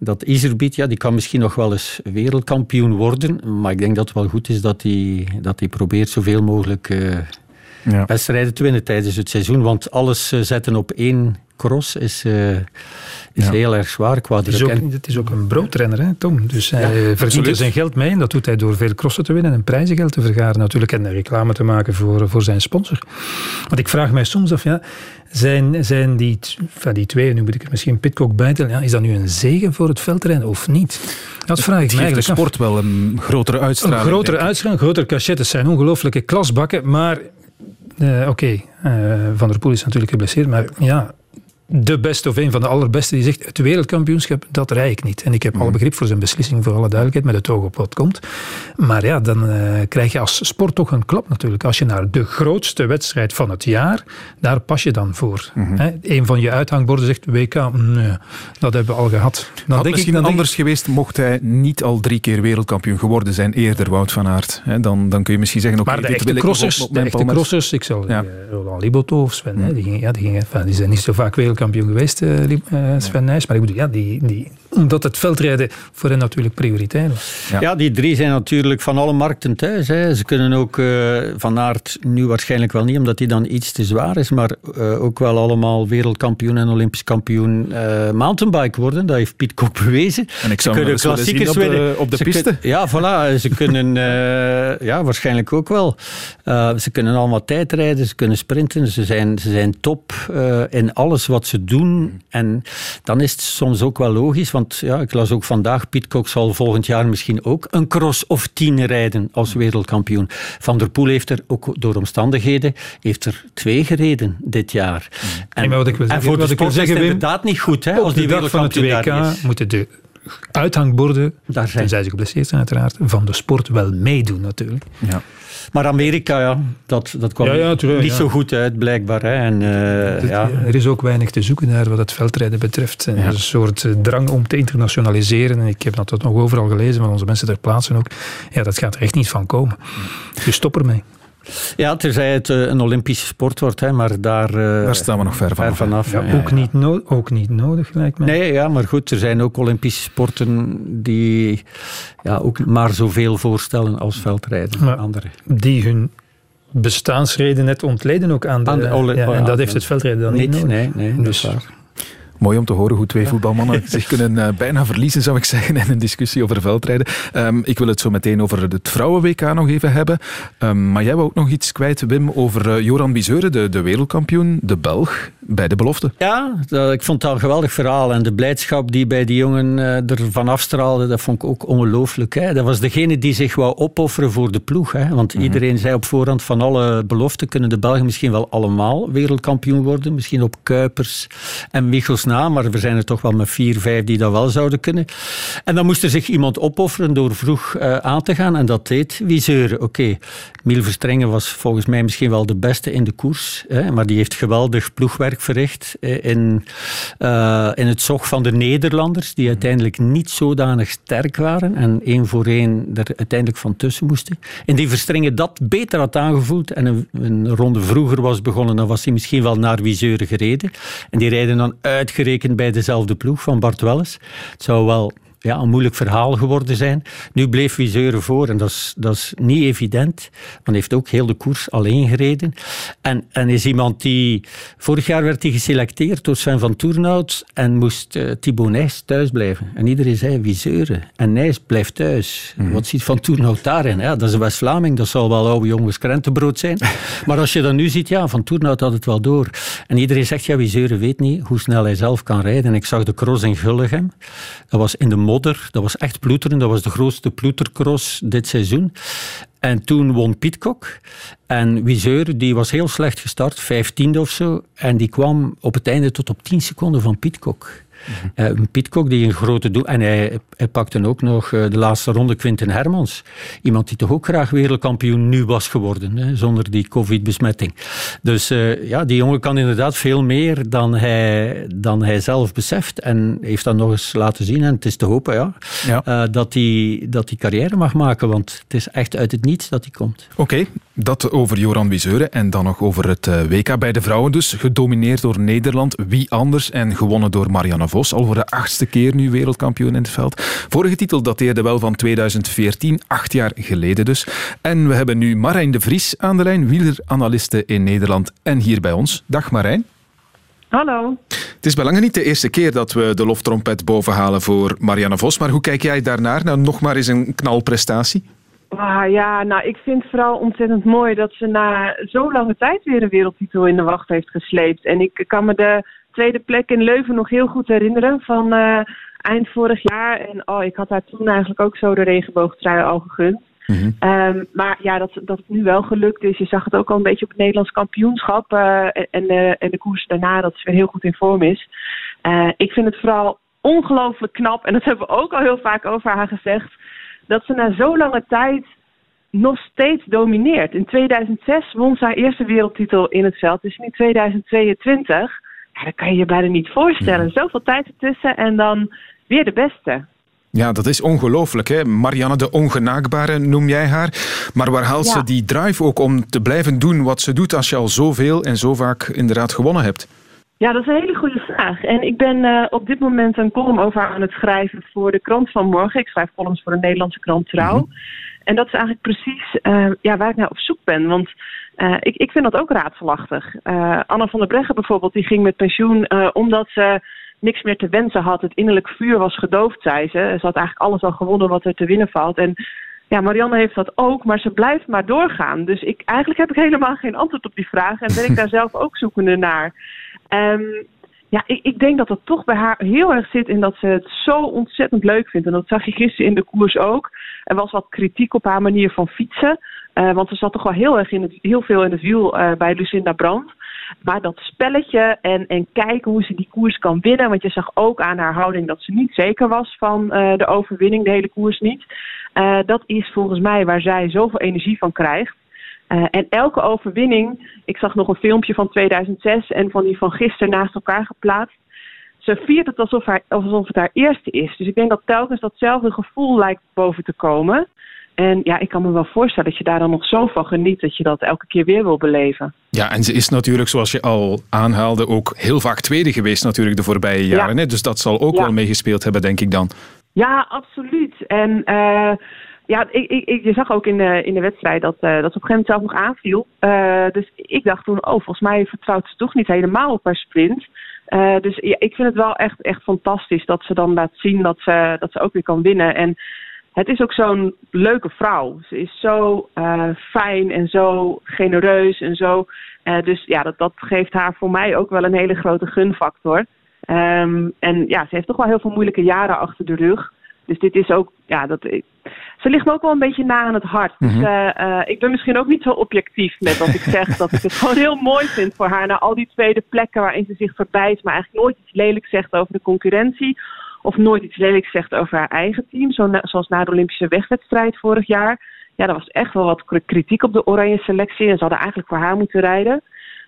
dat Iserbiet, ja, die kan misschien nog wel eens wereldkampioen worden. Maar ik denk dat het wel goed is dat hij, dat hij probeert zoveel mogelijk uh, ja. wedstrijden te winnen tijdens het seizoen. Want alles uh, zetten op één cross is, uh, is ja. heel erg zwaar qua het is, ook, het is ook een broodrenner, hè, Tom. Dus hij ja, verdient er zijn geld mee en dat doet hij door veel crossen te winnen en prijzengeld te vergaren natuurlijk en reclame te maken voor, voor zijn sponsor. Want ik vraag mij soms af, ja, zijn, zijn die, van die twee, nu moet ik er misschien Pitcock bijtellen, ja, is dat nu een zegen voor het veldrijden of niet? Dat vraag ik me eigenlijk de sport af. wel een grotere uitstraling. Een grotere uitstraling, grotere cachettes zijn ongelooflijke klasbakken, maar uh, oké, okay, uh, Van der Poel is natuurlijk geblesseerd, maar ja, de beste of een van de allerbeste die zegt het wereldkampioenschap, dat rij ik niet. En ik heb alle begrip voor zijn beslissing, voor alle duidelijkheid, met het oog op wat komt. Maar ja, dan uh, krijg je als sport toch een klap natuurlijk. Als je naar de grootste wedstrijd van het jaar, daar pas je dan voor. He, een van je uithangborden zegt WK, nee, dat hebben we al gehad. Dan Had denk misschien ik, dan anders geweest mocht hij niet al drie keer wereldkampioen geworden zijn, eerder Wout van Aert. He, dan, dan kun je misschien zeggen... Okay, de echte crossers, op, op de echte crossers, ik zal ja. Roland Liboto of Sven, mm. hè, die, gingen, ja, die, gingen, enfin, die zijn niet zo vaak wereldkampioen kampioen geweest, uh, Sven Nijs. Maar ik bedoel, ja, die, die, omdat het veldrijden voor hen natuurlijk prioriteit was. Ja. ja, die drie zijn natuurlijk van alle markten thuis. Hè. Ze kunnen ook uh, Van Aert nu waarschijnlijk wel niet, omdat hij dan iets te zwaar is, maar uh, ook wel allemaal wereldkampioen en olympisch kampioen mountainbike worden. Dat heeft Piet Kok bewezen. En ik zou ze kunnen klassiekers op de, op de ze piste. Kun, ja, voilà. Ze kunnen ja, waarschijnlijk ook wel. ze kunnen allemaal tijdrijden, ze kunnen sprinten. Ze zijn, ze zijn top in alles wat ze doen. En dan is het soms ook wel logisch, want ja, ik las ook vandaag, Pitcock zal volgend jaar misschien ook een cross of tien rijden als wereldkampioen. Van der Poel heeft er ook door omstandigheden heeft er twee gereden dit jaar. En, en, wat ik wil zeggen, en voor de wat ik wil sport zeggen, is het inderdaad niet goed. Hè, als die dag van het WK moeten de uithangborden, Daar zijn. tenzij ze geblesseerd zijn uiteraard, van de sport wel meedoen natuurlijk. Ja. Maar Amerika, ja, dat, dat kwam ja, ja, terug, niet ja. zo goed uit, blijkbaar. Hè. En, uh, het, ja. Er is ook weinig te zoeken naar wat het veldrijden betreft. Er is een soort drang om te internationaliseren. En ik heb dat nog overal gelezen van onze mensen ter plaatse ook. Ja, dat gaat er echt niet van komen. Dus stop ermee. Ja, terzij het uh, een Olympische sport wordt, hè, maar daar, uh, daar staan we nog ver, ver vanaf. Ja, ja, ook, Niet no ook niet nodig, lijkt mij. Nee, ja, maar goed, er zijn ook Olympische sporten die ja, ook maar zoveel voorstellen als veldrijden. Maar andere. Die hun bestaansreden net ontleden ook aan de... Aan de ja, en dat heeft het veldrijden dan niet, niet nodig. Nee, nee, dus, dat is waar. Mooi om te horen hoe twee voetbalmannen zich kunnen uh, bijna verliezen, zou ik zeggen, in een discussie over veldrijden. Um, ik wil het zo meteen over het vrouwen-WK nog even hebben. Um, maar jij wou ook nog iets kwijt, Wim, over uh, Joran Bizeuren, de, de wereldkampioen, de Belg, bij de belofte. Ja, dat, ik vond dat een geweldig verhaal. En de blijdschap die bij die jongen uh, ervan afstraalde, dat vond ik ook ongelooflijk. Hè. Dat was degene die zich wou opofferen voor de ploeg. Hè. Want mm -hmm. iedereen zei op voorhand van alle beloften kunnen de Belgen misschien wel allemaal wereldkampioen worden. Misschien op Kuipers en Michels na maar er zijn er toch wel met vier, vijf die dat wel zouden kunnen. En dan moest er zich iemand opofferen door vroeg uh, aan te gaan en dat deed Wiseur. Oké, okay. Miel Verstrengen was volgens mij misschien wel de beste in de koers, hè, maar die heeft geweldig ploegwerk verricht in, uh, in het zog van de Nederlanders, die uiteindelijk niet zodanig sterk waren en één voor één er uiteindelijk van tussen moesten. En die Verstrengen dat beter had aangevoeld en een, een ronde vroeger was begonnen, dan was hij misschien wel naar Wiseur gereden. En die rijden dan uitgerekend bij dezelfde ploeg van Bart Welles. Het zou wel ja, een moeilijk verhaal geworden zijn. Nu bleef Wiseuren voor en dat is, dat is niet evident. Want heeft ook heel de koers alleen gereden. En, en is iemand die... Vorig jaar werd hij geselecteerd door Sven van Toernout en moest uh, Thibaut Nijs thuis blijven. En iedereen zei Wiseuren. En Nijs blijft thuis. Mm -hmm. Wat ziet Van Toernout daarin? Ja, dat is een West-Vlaming, dat zal wel oude jongens krentenbrood zijn. maar als je dan nu ziet, ja, Van Toernout had het wel door. En iedereen zegt, ja, Wiseuren weet niet hoe snel hij zelf kan rijden. En ik zag de cross in Gullegem. Dat was in de Dat was echt ploeteren. Dat was de grootste ploetercross dit seizoen. En toen won Pitcock. En Wiseur, die was heel slecht gestart, vijftiende of zo. En die kwam op het einde tot op 10 seconden van Pitcock. Uh, Pitcock die een grote doel... En hij, hij pakte ook nog uh, de laatste ronde Quinten Hermans. Iemand die toch ook graag wereldkampioen nu was geworden, hè, zonder die covid-besmetting. Dus uh, ja, die jongen kan inderdaad veel meer dan hij, dan hij zelf beseft. En heeft dat nog eens laten zien. En het is te hopen ja, ja. dat hij dat die carrière mag maken, want het is echt uit het niets dat hij komt. Oké, okay, dat over Joran Wiseuren en dan nog over het WK bij de vrouwen dus. Gedomineerd door Nederland, wie anders en gewonnen door Marianne Vos, al voor de achtste keer nu wereldkampioen in het veld. Vorige titel dateerde wel van 2014, acht jaar geleden dus. En we hebben nu Marijn de Vries aan de lijn, wieleranaliste in Nederland en hier bij ons. Dag Marijn. Hallo. Het is belangrijk niet de eerste keer dat we de loftrompet bovenhalen voor Marianne Vos, maar hoe kijk jij daarnaar? Nou, nog maar eens een knalprestatie. Ah, ja, nou, ik vind het vooral ontzettend mooi dat ze na zo lange tijd weer een wereldtitel in de wacht heeft gesleept. En ik kan me de tweede plek in Leuven nog heel goed herinneren van uh, eind vorig jaar. En oh, ik had haar toen eigenlijk ook zo de regenboogtrui al gegund. Mm-hmm. Um, maar ja, dat, dat het nu wel gelukt is. Je zag het ook al een beetje op het Nederlands kampioenschap. Uh, en, de, en de koers daarna, dat ze weer heel goed in vorm is. Uh, ik vind het vooral ongelooflijk knap. En dat hebben we ook al heel vaak over haar gezegd. Dat ze na zo lange tijd nog steeds domineert. In 2006 won ze haar eerste wereldtitel in het veld. Dus nu 2022. Ja, dat kan je je bijna niet voorstellen. Zoveel tijd ertussen en dan weer de beste. Ja, dat is ongelooflijk. Hè? Marianne de Ongenaakbare noem jij haar. Maar waar haalt ja. ze die drive ook om te blijven doen wat ze doet als je al zoveel en zo vaak inderdaad gewonnen hebt? Ja, dat is een hele goede vraag. En ik ben uh, op dit moment een column over aan het schrijven voor de krant van morgen. Ik schrijf columns voor de Nederlandse krant Trouw. Mm-hmm. En dat is eigenlijk precies uh, ja, waar ik naar op zoek ben. Want uh, ik, ik vind dat ook raadselachtig. Uh, Anna van der Breggen bijvoorbeeld, die ging met pensioen uh, omdat ze niks meer te wensen had. Het innerlijk vuur was gedoofd, zei ze. Ze had eigenlijk alles al gewonnen wat er te winnen valt. En ja, Marianne heeft dat ook, maar ze blijft maar doorgaan. Dus ik, eigenlijk heb ik helemaal geen antwoord op die vraag en ben ik daar zelf ook zoekende naar. Um, ja, ik, ik denk dat het toch bij haar heel erg zit in dat ze het zo ontzettend leuk vindt. En dat zag je gisteren in de koers ook. Er was wat kritiek op haar manier van fietsen. Uh, want ze zat toch wel heel erg in het, heel veel in het wiel uh, bij Lucinda Brandt. Maar dat spelletje en, en kijken hoe ze die koers kan winnen. Want je zag ook aan haar houding dat ze niet zeker was van uh, de overwinning, de hele koers niet. dat is volgens mij waar zij zoveel energie van krijgt. En elke overwinning, ik zag nog een filmpje van 2006 en van die van gisteren naast elkaar geplaatst. Ze viert het alsof, haar, alsof het haar eerste is. Dus ik denk dat telkens datzelfde gevoel lijkt boven te komen. En ja, ik kan me wel voorstellen dat je daar dan nog zo van geniet dat je dat elke keer weer wil beleven. Ja, en ze is natuurlijk, zoals je al aanhaalde, ook heel vaak tweede geweest natuurlijk de voorbije jaren. Ja. Hè? Dus dat zal ook ja. wel meegespeeld hebben, denk ik dan. Ja, absoluut. En uh, ja, ik, ik, je zag ook in de, in de wedstrijd dat, uh, dat ze op een gegeven moment zelf nog aanviel. Uh, dus ik dacht toen, oh, volgens mij vertrouwt ze toch niet helemaal op haar sprint. Uh, dus ja, ik vind het wel echt, echt fantastisch dat ze dan laat zien dat ze, dat ze ook weer kan winnen. En het is ook zo'n leuke vrouw. Ze is zo uh, fijn en zo genereus en zo. Uh, dus ja, dat, dat geeft haar voor mij ook wel een hele grote gunfactor. Um, en ja, ze heeft toch wel heel veel moeilijke jaren achter de rug. Dus dit is ook, ja, dat, ze ligt me ook wel een beetje na aan het hart. Dus Mhm. eh, eh, ik ben misschien ook niet zo objectief met dat ik zeg dat ik het gewoon heel mooi vind voor haar. Na al die tweede plekken waarin ze zich verbijt, maar eigenlijk nooit iets lelijks zegt over de concurrentie. Of nooit iets lelijks zegt over haar eigen team. Zo na- zoals na de Olympische wegwedstrijd vorig jaar. Ja, er was echt wel wat kritiek op de oranje selectie. En ze hadden eigenlijk voor haar moeten rijden.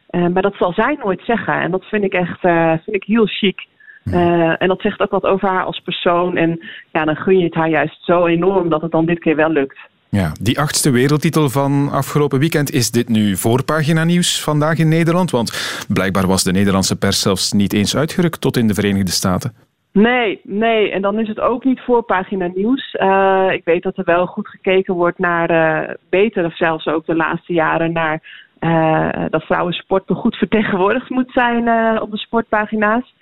Eh, maar dat zal zij nooit zeggen. En dat vind ik echt eh, vind ik heel chic. Eh, en dat zegt ook wat over haar als persoon. En ja, dan gun je het haar juist zo enorm dat het dan dit keer wel lukt. Ja, die achtste wereldtitel van afgelopen weekend, is dit nu voorpagina nieuws vandaag in Nederland? Want blijkbaar was de Nederlandse pers zelfs niet eens uitgerukt tot in de Verenigde Staten. Nee, nee. En dan is het ook niet voorpagina nieuws. Eh, ik weet dat er wel goed gekeken wordt naar, eh, beter of zelfs ook de laatste jaren, naar eh, dat vrouwensport goed vertegenwoordigd moet zijn op de sportpagina's.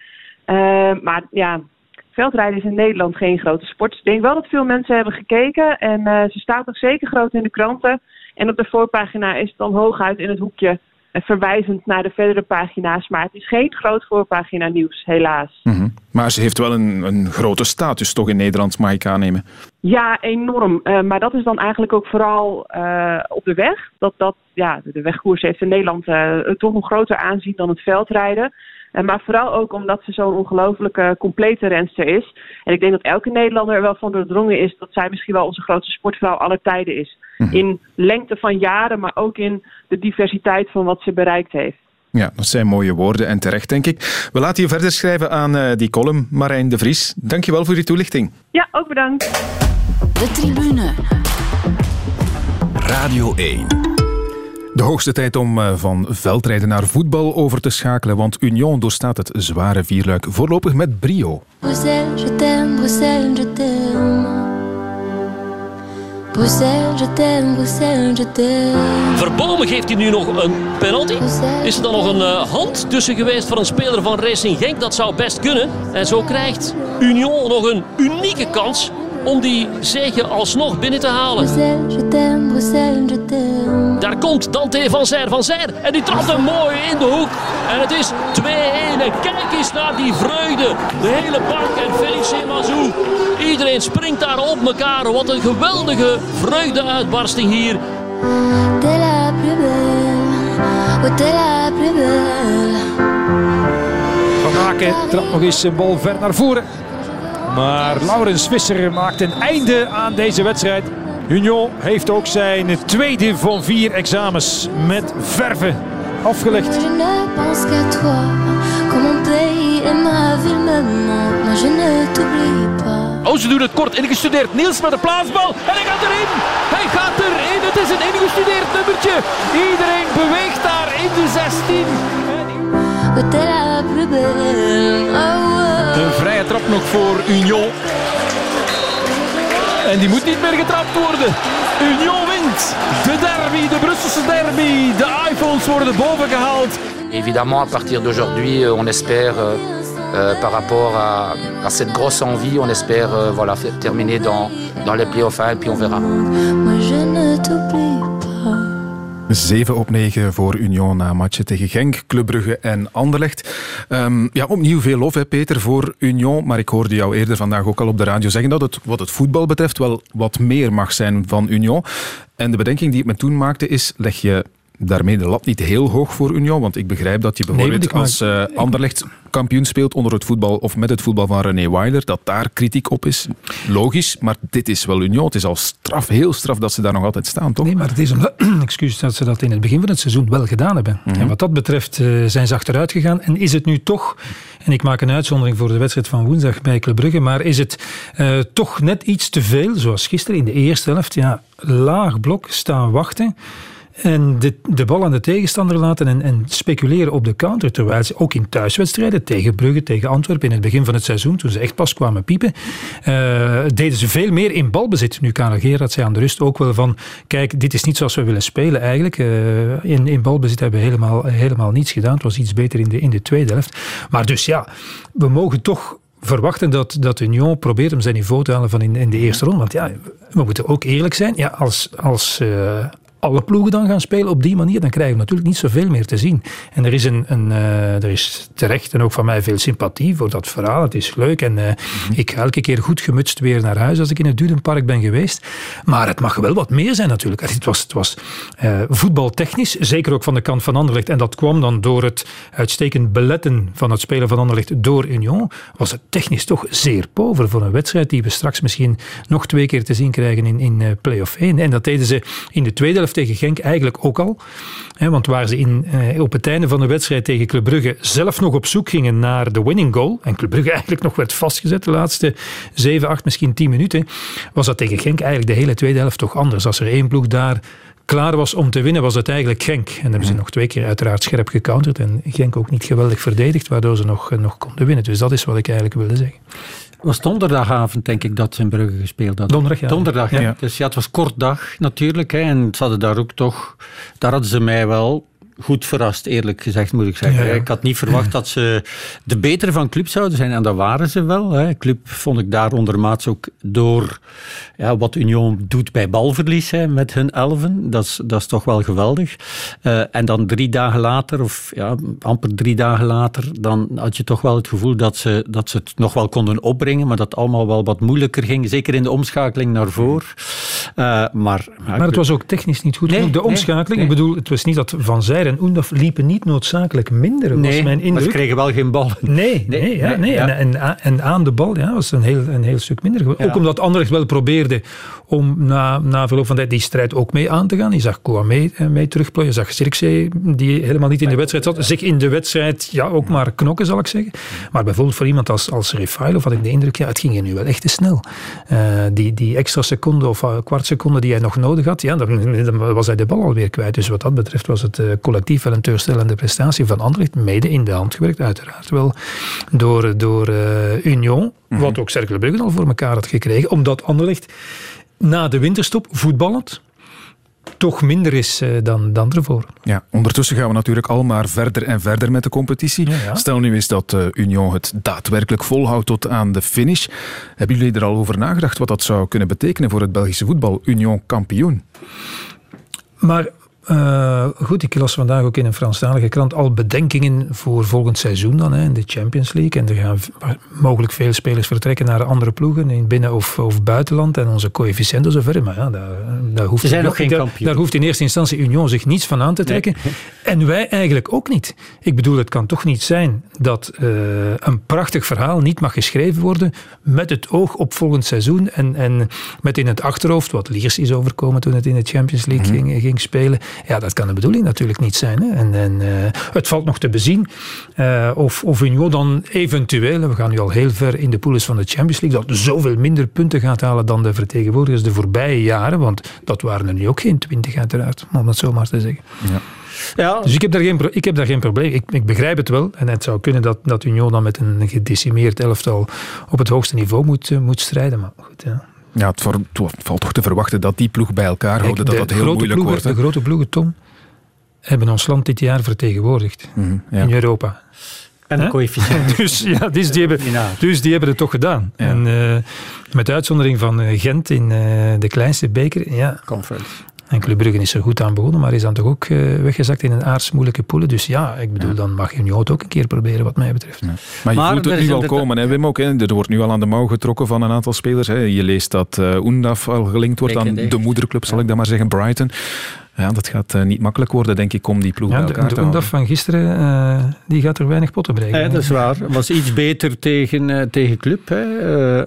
Maar ja, veldrijden is in Nederland geen grote sport. Ik denk wel dat veel mensen hebben gekeken. En ze staat nog zeker groot in de kranten. En op de voorpagina is het dan hooguit in het hoekje verwijzend naar de verdere pagina's. Maar het is geen groot voorpagina nieuws, helaas. Mhm. Maar ze heeft wel een, een grote status toch in Nederland, mag ik aannemen. Ja, enorm. Eh, maar dat is dan eigenlijk ook vooral eh, op de weg. Dat, dat, ja, de wegkoers heeft in Nederland eh, toch een groter aanzien dan het veldrijden. Maar vooral ook omdat ze zo'n ongelooflijke complete renster is. En ik denk dat elke Nederlander er wel van doordrongen is dat zij misschien wel onze grootste sportvrouw aller tijden is. In lengte van jaren, maar ook in de diversiteit van wat ze bereikt heeft. Ja, dat zijn mooie woorden en terecht, denk ik. We laten je verder schrijven aan eh, die column, Marijn de Vries. Dankjewel voor die toelichting. Ja, ook bedankt. De tribune. Radio 1. De hoogste tijd om eh, van veldrijden naar voetbal over te schakelen, want Union doorstaat het zware vierluik voorlopig met brio. Bruxelles, je t'aime, Bruxelles, je t'aime. Bruxelles, je t'aime, Bruxelles, je t'aime. Verbomen geeft hij nu nog een penalty. Is er dan nog een eh, hand tussen geweest voor een speler van Racing Genk? Dat zou best kunnen. En zo krijgt Union nog een unieke kans om die zege alsnog binnen te halen. Daar komt Dante van Zijr van Zijr. En die trapt hem mooi in de hoek. En het is 2-1. En kijk eens naar die vreugde. De hele bank en Felice Mazou. Iedereen springt daar op elkaar. Wat een geweldige vreugdeuitbarsting hier. Van Aken trapt nog eens een bal ver naar voren. Maar Laurens Visser maakt een einde aan deze wedstrijd. Union heeft ook zijn tweede van vier examens met verven afgelegd. Oh, ze doen het kort ingestudeerd. Niels met de plaatsbal. En hij gaat erin. Hij gaat erin. Het is een ingestudeerd nummertje. Iedereen beweegt daar in de 16. Een vrije trap nog voor Union. En die moet niet meer getrapt worden. Union wint. De derby, de Brusselse derby. De iPhones worden boven gehaald. Évidemment, à partir d'aujourd'hui, euh, on espère, euh, euh, par rapport à, à cette grosse envie, on espère euh, voilà, terminer dans, dans les playoffs et puis on verra. Moi je ne t'oublie pas. 7 op 9 voor Union na matchen tegen Genk, Club Brugge en Anderlecht. Ehm, ja, opnieuw veel lof, hè, Peter, voor Union. Maar ik hoorde jou eerder vandaag ook al op de radio zeggen dat het wat het voetbal betreft wel wat meer mag zijn van Union. En de bedenking die ik me toen maakte is, leg je daarmee de lat niet heel hoog voor Union? Want ik begrijp dat je bijvoorbeeld als eh, Anderlecht kampioen speelt onder het voetbal of met het voetbal van René Weiler, dat daar kritiek op is. Logisch, maar dit is wel Union. Het is al straf, heel straf dat ze daar nog altijd staan, toch? Nee, maar het is omdat, excuus, dat ze dat in het begin van het seizoen wel gedaan hebben. Mhm. En wat dat betreft eh, zijn ze achteruit gegaan. En is het nu toch, en ik maak een uitzondering voor de wedstrijd van woensdag bij Club Brugge, maar is het eh, toch net iets te veel, zoals gisteren in de eerste helft, ja, laag blok staan wachten. En de, de bal aan de tegenstander laten en, en speculeren op de counter. Terwijl ze ook in thuiswedstrijden tegen Brugge, tegen Antwerpen in het begin van het seizoen, toen ze echt pas kwamen piepen, eh, deden ze veel meer in balbezit. Nu Karel Gerard zei aan de rust ook wel van, kijk, dit is niet zoals we willen spelen eigenlijk. Eh, in, in balbezit hebben we helemaal, helemaal niets gedaan. Het was iets beter in de, in de tweede helft. Maar dus ja, we mogen toch verwachten dat, dat Union probeert om zijn niveau te halen van in, in de eerste ronde. Want ja, we moeten ook eerlijk zijn. Ja, als, als, eh, alle ploegen dan gaan spelen op die manier, dan krijgen we natuurlijk niet zoveel meer te zien. En er is, een, een, uh, er is terecht en ook van mij veel sympathie voor dat verhaal. Het is leuk en uh, ik ga elke keer goed gemutst weer naar huis als ik in het Dudenpark ben geweest. Maar het mag wel wat meer zijn natuurlijk. Het was, het was uh, voetbaltechnisch, zeker ook van de kant van Anderlecht. En dat kwam dan door het uitstekend beletten van het spelen van Anderlecht door Union. Was het technisch toch zeer pover voor een wedstrijd die we straks misschien nog twee keer te zien krijgen in, in play-off 1. En dat deden ze in de tweede helft tegen Genk eigenlijk ook al. want waar ze in, eh, op het einde van de wedstrijd tegen Club Brugge zelf nog op zoek gingen naar de winning goal, en Club Brugge eigenlijk nog werd vastgezet de laatste 7, 8, misschien 10 minuten, was dat tegen Genk eigenlijk de hele tweede helft toch anders. Als er één ploeg daar klaar was om te winnen, was het eigenlijk Genk. En hebben ze nog twee keer uiteraard scherp gecounterd en Genk ook niet geweldig verdedigd, waardoor ze nog, nog konden winnen. Dus dat is wat ik eigenlijk wilde zeggen was donderdagavond, denk ik, dat ze in Brugge gespeeld hadden. Donderdag, ja. Donderdag, ja. Dus ja, het was kort dag natuurlijk. Hè, en ze hadden daar ook toch... Daar hadden ze mij wel goed verrast, eerlijk gezegd, moet ik zeggen. Ik had niet verwacht dat ze de betere van club zouden zijn. En dat waren ze wel. Hè. Club vond ik daar ondermaats ook door ja, wat Union doet bij balverlies hè, met hun elfen. Dat is, dat is toch wel geweldig. Uh, en dan drie dagen later, of ja, amper drie dagen later, dan had je toch wel het gevoel dat ze, dat ze het nog wel konden opbrengen, maar dat het allemaal wel wat moeilijker ging. Zeker in de omschakeling naar voren. Uh, maar, maar het was ook technisch niet goed nee, De omschakeling, ik bedoel, het was niet dat Van Zijr en Oendaf liepen niet noodzakelijk minder, nee, was mijn indruk. Maar ze kregen wel geen bal. Nee, nee, nee, ja, nee. Ja. En, en, en, aan de bal ja, was een heel, een heel stuk minder. Ook omdat Anderlecht wel probeerde om na, na verloop van tijd die strijd ook mee aan te gaan. Je zag Kouame mee, mee terugplooien. Je zag Zirkzee, die helemaal niet in de wedstrijd zat, zich in de wedstrijd ja, ook maar knokken, zal ik zeggen. Maar bijvoorbeeld voor iemand als, als Refailov had ik de indruk, ja, het ging hier nu wel echt te snel. Uh, die, die extra seconde of kwart seconde die hij nog nodig had, ja, dan, dan, was hij de bal alweer kwijt. Dus wat dat betreft was het uh, collectief wel een teleurstellende prestatie van Anderlecht, mede in de hand gewerkt, uiteraard wel door, door Union, mhm. wat ook Cercle Brugge al voor elkaar had gekregen, omdat Anderlecht na de winterstop voetballend toch minder is uh, dan, dan ervoor. Ja, ondertussen gaan we natuurlijk al maar verder en verder met de competitie. Stel nu eens dat uh, Union het daadwerkelijk volhoudt tot aan de finish. Hebben jullie er al over nagedacht wat dat zou kunnen betekenen voor het Belgische voetbal? Union kampioen. Maar uh, goed, ik las vandaag ook in een Franstalige krant al bedenkingen voor volgend seizoen dan, hè, in de Champions League. En er gaan mogelijk veel spelers vertrekken naar andere ploegen, in binnen- of, of buitenland. En onze coëfficiënten zover. Maar ja, daar, daar, hoeft, zijn nog geen daar, daar, hoeft in eerste instantie Union zich niets van aan te trekken. En wij eigenlijk ook niet. Ik bedoel, het kan toch niet zijn dat uh, een prachtig verhaal niet mag geschreven worden met het oog op volgend seizoen. En, en met in het achterhoofd, wat Liers is overkomen toen het in de Champions League mm -hmm. ging, ging spelen ja, dat kan de bedoeling natuurlijk niet zijn. Hè. En, en uh, het valt nog te bezien uh, of, of Union dan eventueel, we gaan nu al heel ver in de poules van de Champions League, dat zoveel minder punten gaat halen dan de vertegenwoordigers de voorbije jaren. Want dat waren er nu ook geen twintig uiteraard, om dat zo maar te zeggen. Ja. Ja. Dus ik heb daar geen, ik heb daar geen probleem. Ik, ik begrijp het wel. En het zou kunnen dat, dat Union dan met een gedecimeerd elftal op het hoogste niveau moet, uh, moet strijden. Maar goed, ja. Ja, het, valt toch te verwachten dat die ploeg bij elkaar houden, dat dat heel moeilijk ploegen, wordt. De grote ploegen, Tom, hebben ons land dit jaar vertegenwoordigd mm, ja. in Europa. En een coëfficiënt. dus, ja, dus, die hebben, dus die hebben het toch gedaan. Ja. En uh, met uitzondering van Gent in uh, de kleinste beker. Ja, Conference. En Club Brugge is er goed aan begonnen, maar is dan toch ook uh, weggezakt in een aardsmoeilijke poelen. Dus ja, ik bedoel, ja. dan mag Union het ook een keer proberen, wat mij betreft. Ja. Maar je maar voelt het nu al komen, hè, Wim ook. Hè. Er wordt nu al aan de mouw getrokken van een aantal spelers. Hè. Je leest dat uh, Oendaf al gelinkt wordt aan de moederclub, zal ik dan maar zeggen, Brighton. Ja, dat gaat uh, niet makkelijk worden, denk ik, om die ploeg ja, bij elkaar de, te de houden. van gisteren, uh, die gaat er weinig potten brengen. Ja, dat is waar. Was iets beter tegen, uh, tegen Club, hè.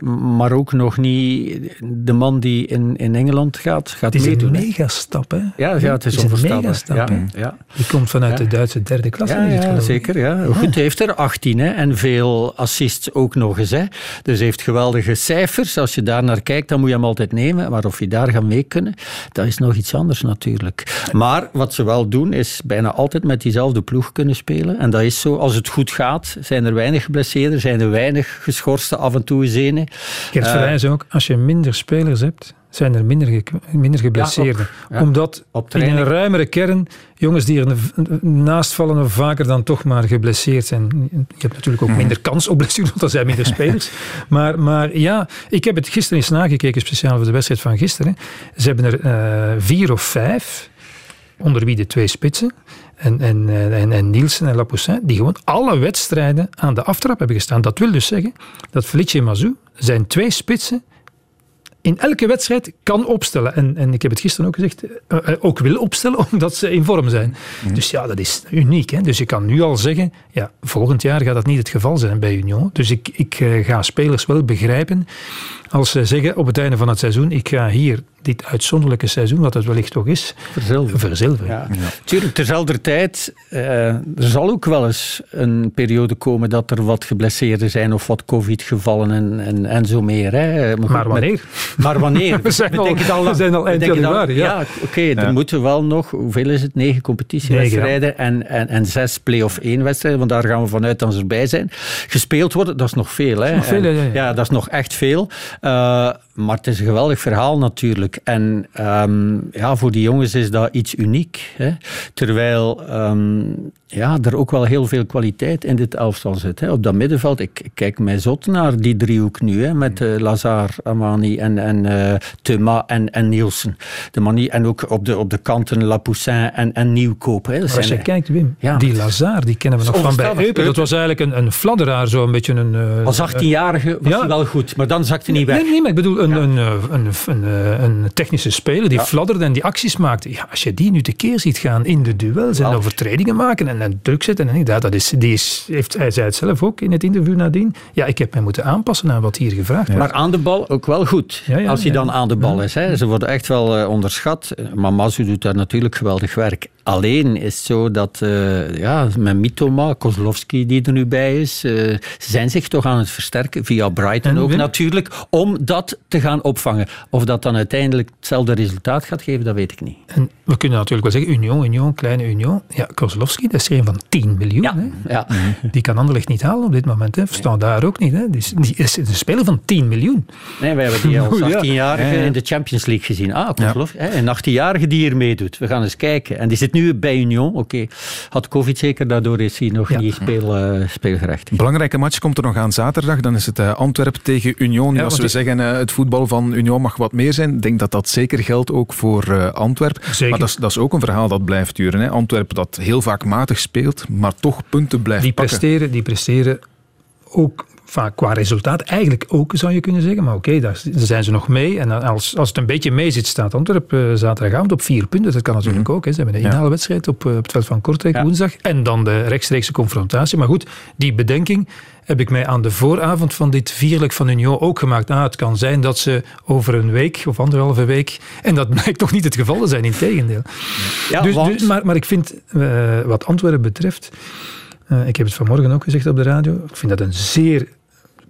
maar ook nog niet de man die in, in Engeland gaat, gaat het is meedoen. een megastap, hè? Ja, ja het is, het is een megastap. Ja, ja. Die komt vanuit de Duitse derde klasse. Ja, ja zeker. Ja. Goed, hij heeft er 18 hè, en veel assists ook nog eens. Hè. Dus hij heeft geweldige cijfers. Als je daar naar kijkt, dan moet je hem altijd nemen. Maar of je daar gaat mee kunnen, dat is nog iets anders natuurlijk. Maar wat ze wel doen, is bijna altijd met diezelfde ploeg kunnen spelen. En dat is zo, als het goed gaat, zijn er weinig geblesseerden, zijn er weinig geschorste af en toe zenen. Gert uh, Verwijs ook, als je minder spelers hebt, zijn er minder, ge minder geblesseerden. Ja, op, ja, Omdat in een ruimere kern jongens die er naast vallen vaker dan toch maar geblesseerd zijn. Je hebt natuurlijk ook minder kans op blessure, want er zijn minder spelers. maar, maar ja, ik heb het gisteren eens nagekeken, speciaal voor de wedstrijd van gisteren. Ze hebben er uh, vier of vijf onder wie de twee spitsen, en, en, en, en Nielsen en Lapoussin, die gewoon alle wedstrijden aan de aftrap hebben gestaan. Dat wil dus zeggen dat Felice Mazou zijn twee spitsen in elke wedstrijd kan opstellen. En, en ik heb het gisteren ook gezegd, uh, ook wil opstellen omdat ze in vorm zijn. Mhm. Dus ja, dat is uniek. Hè? Dus je kan nu al zeggen, ja, volgend jaar gaat dat niet het geval zijn bij Union. Dus ik, ik uh, ga spelers wel begrijpen als ze zeggen op het einde van het seizoen, ik ga hier dit uitzonderlijke seizoen, wat het wellicht toch is, verzilveren. verzilveren. Ja. Ja. Tuurlijk, terzelfde tijd, uh, er zal ook wel eens een periode komen dat er wat geblesseerden zijn of wat covid-gevallen en, en, en zo meer. Hè. Maar, maar wanneer? Met, maar wanneer? we, zijn al, al, we zijn al eind januari. Ja, ja oké, okay, er moeten wel nog, hoeveel is het? Negen competitiewedstrijden en, en, en zes play-off één wedstrijden, want daar gaan we vanuit dat ze erbij zijn. Gespeeld worden, dat is nog veel. Hè. Nog veel en, ja, ja. ja, dat is nog echt veel. Uh, maar het is een geweldig verhaal natuurlijk. En um, ja, voor die jongens is dat iets uniek. Hè? Terwijl um, ja, er ook wel heel veel kwaliteit in dit elftal zit. Hè? Op dat middenveld, ik, ik kijk mij zot naar die driehoek nu. Hè? Met uh, Lazar, Amani en, en uh, Thuma en, en Nielsen. De manie, en ook op de, op de kanten Lapoussin en, en Nieuwkoop. Hè? Maar als je kijkt, Wim, ja. die Lazar, die kennen we nog van bij Eupen. Dat was eigenlijk een, een fladderaar, zo een beetje een... Uh, Als 18-jarige was ja. hij wel goed, maar dan zakte hij niet weg. Nee, nee, maar ik bedoel, een, ja. een, een, een, een, technische speler die fladderde en die acties maakte. Ja, als je die nu tekeer ziet gaan in de duels en overtredingen maken en, en druk zetten, en inderdaad, dat is, die is, heeft, hij zei het zelf ook in het interview nadien. Ja, ik heb mij moeten aanpassen aan wat hier gevraagd wordt. Maar aan de bal ook wel goed, als hij dan aan de bal is. Hè. Ze worden echt wel uh, onderschat. Maar Mazu doet daar natuurlijk geweldig werk. Alleen is het zo dat uh, ja, met Mitoma, Kozlowski die er nu bij is, uh, ze zijn zich toch aan het versterken, via Brighton en ook Wim? natuurlijk, om dat te gaan opvangen. Of dat dan uiteindelijk hetzelfde resultaat gaat geven, dat weet ik niet. En we kunnen natuurlijk wel zeggen, Union, Union, kleine Union. Ja, Kozlowski, dat is er een van 10 miljoen. Ja, hè? ja. Die kan Anderlecht niet halen op dit moment. Hè. Verstaan daar ook niet. Hè. Die, is, die is een speler van 10 miljoen. Nee, we hebben die als 18-jarige ja. in de Champions League gezien. Ah, Kozlowski, ja. een 18-jarige die hier meedoet. We gaan eens kijken. En die zit nu bij Union. Oké, okay. had COVID zeker, daardoor is hij nog ja. niet speel, uh, speelgerecht. Belangrijke match komt er nog aan zaterdag. Dan is het uh, Antwerpen tegen Union. Ja, Als we zeggen uh, het voetbal van Union mag wat meer zijn, ik denk dat dat zeker geldt ook voor uh, Antwerpen. Maar dat is, dat is ook een verhaal dat blijft duren. Hè. Antwerpen dat heel vaak matig speelt, maar toch punten blijft die pakken. Presteren, die presteren ook vaak qua resultaat eigenlijk ook, zou je kunnen zeggen. Maar oké, okay, daar zijn ze nog mee. En als, als het een beetje mee zit, staat Antwerpen uh, zaterdagavond op vier punten. Dat kan natuurlijk mm-hmm. ook. Hè. Ze hebben een inhaalwedstrijd op, uh, op het veld van Kortrijk ja. woensdag. En dan de rechtstreekse confrontatie. Maar goed, die bedenking heb ik mij aan de vooravond van dit vierlijk van Union ook gemaakt. Nou, het kan zijn dat ze over een week of anderhalve week... En dat blijkt toch niet het geval te zijn, in tegendeel. Ja, dus, want... dus, maar, maar ik vind, uh, wat Antwerpen betreft... Uh, ik heb het vanmorgen ook gezegd op de radio. Ik vind dat een zeer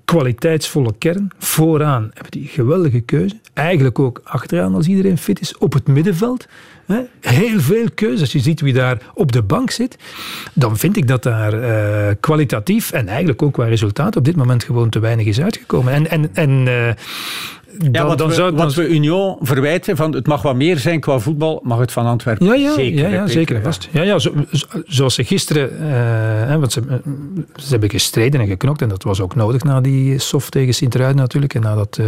kwaliteitsvolle kern. Vooraan hebben die geweldige keuze. Eigenlijk ook achteraan als iedereen fit is. Op het middenveld. Hè? Heel veel keuze. Als je ziet wie daar op de bank zit. Dan vind ik dat daar uh, kwalitatief en eigenlijk ook qua resultaat op dit moment gewoon te weinig is uitgekomen. En, en, en uh, ja, dan, wat, dan we, zou, dan... wat we Union verwijten, van het mag wat meer zijn qua voetbal, mag het van Antwerpen ja, ja, zeker. Ja, ja zeker en vast. Ja, ja, zo, zoals ze gisteren, uh, want ze, ze hebben gestreden en geknokt en dat was ook nodig na die soft tegen Sint-Truiden natuurlijk en na, dat, uh,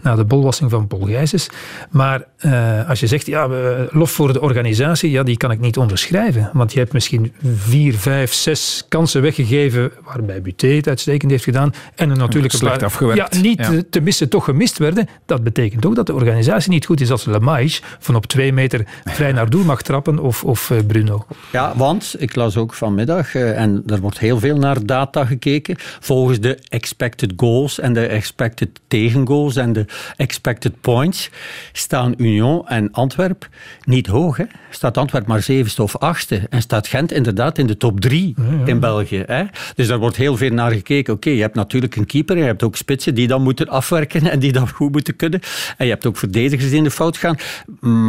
na de bolwassing van Paul Gijsens. Maar uh, als je zegt, ja, lof voor de organisatie, ja, die kan ik niet onderschrijven. Want je hebt misschien vier, vijf, zes kansen weggegeven waarbij Buté het uitstekend heeft gedaan en er natuurlijk slecht paar, afgewerkt. Ja, niet ja. te missen toch gemist werden. Dat betekent ook dat de organisatie niet goed is als Lemaisch van op twee meter vrij naar doel mag trappen of, of uh, Bruno. Ja, want ik las ook vanmiddag, uh, en er wordt heel veel naar data gekeken, volgens de expected goals en de expected tegengoals en de expected points staan Union en Antwerp niet hoog. Hè? Staat Antwerp maar zevende of achtste en staat Gent inderdaad in de top drie ja, ja. in België. Hè? Dus daar wordt heel veel naar gekeken. Oké, okay, je hebt natuurlijk een keeper, je hebt ook spitsen die dan moeten afwerken en die dan goed moeten kunnen. En je hebt ook verdedigers die in de fout gaan.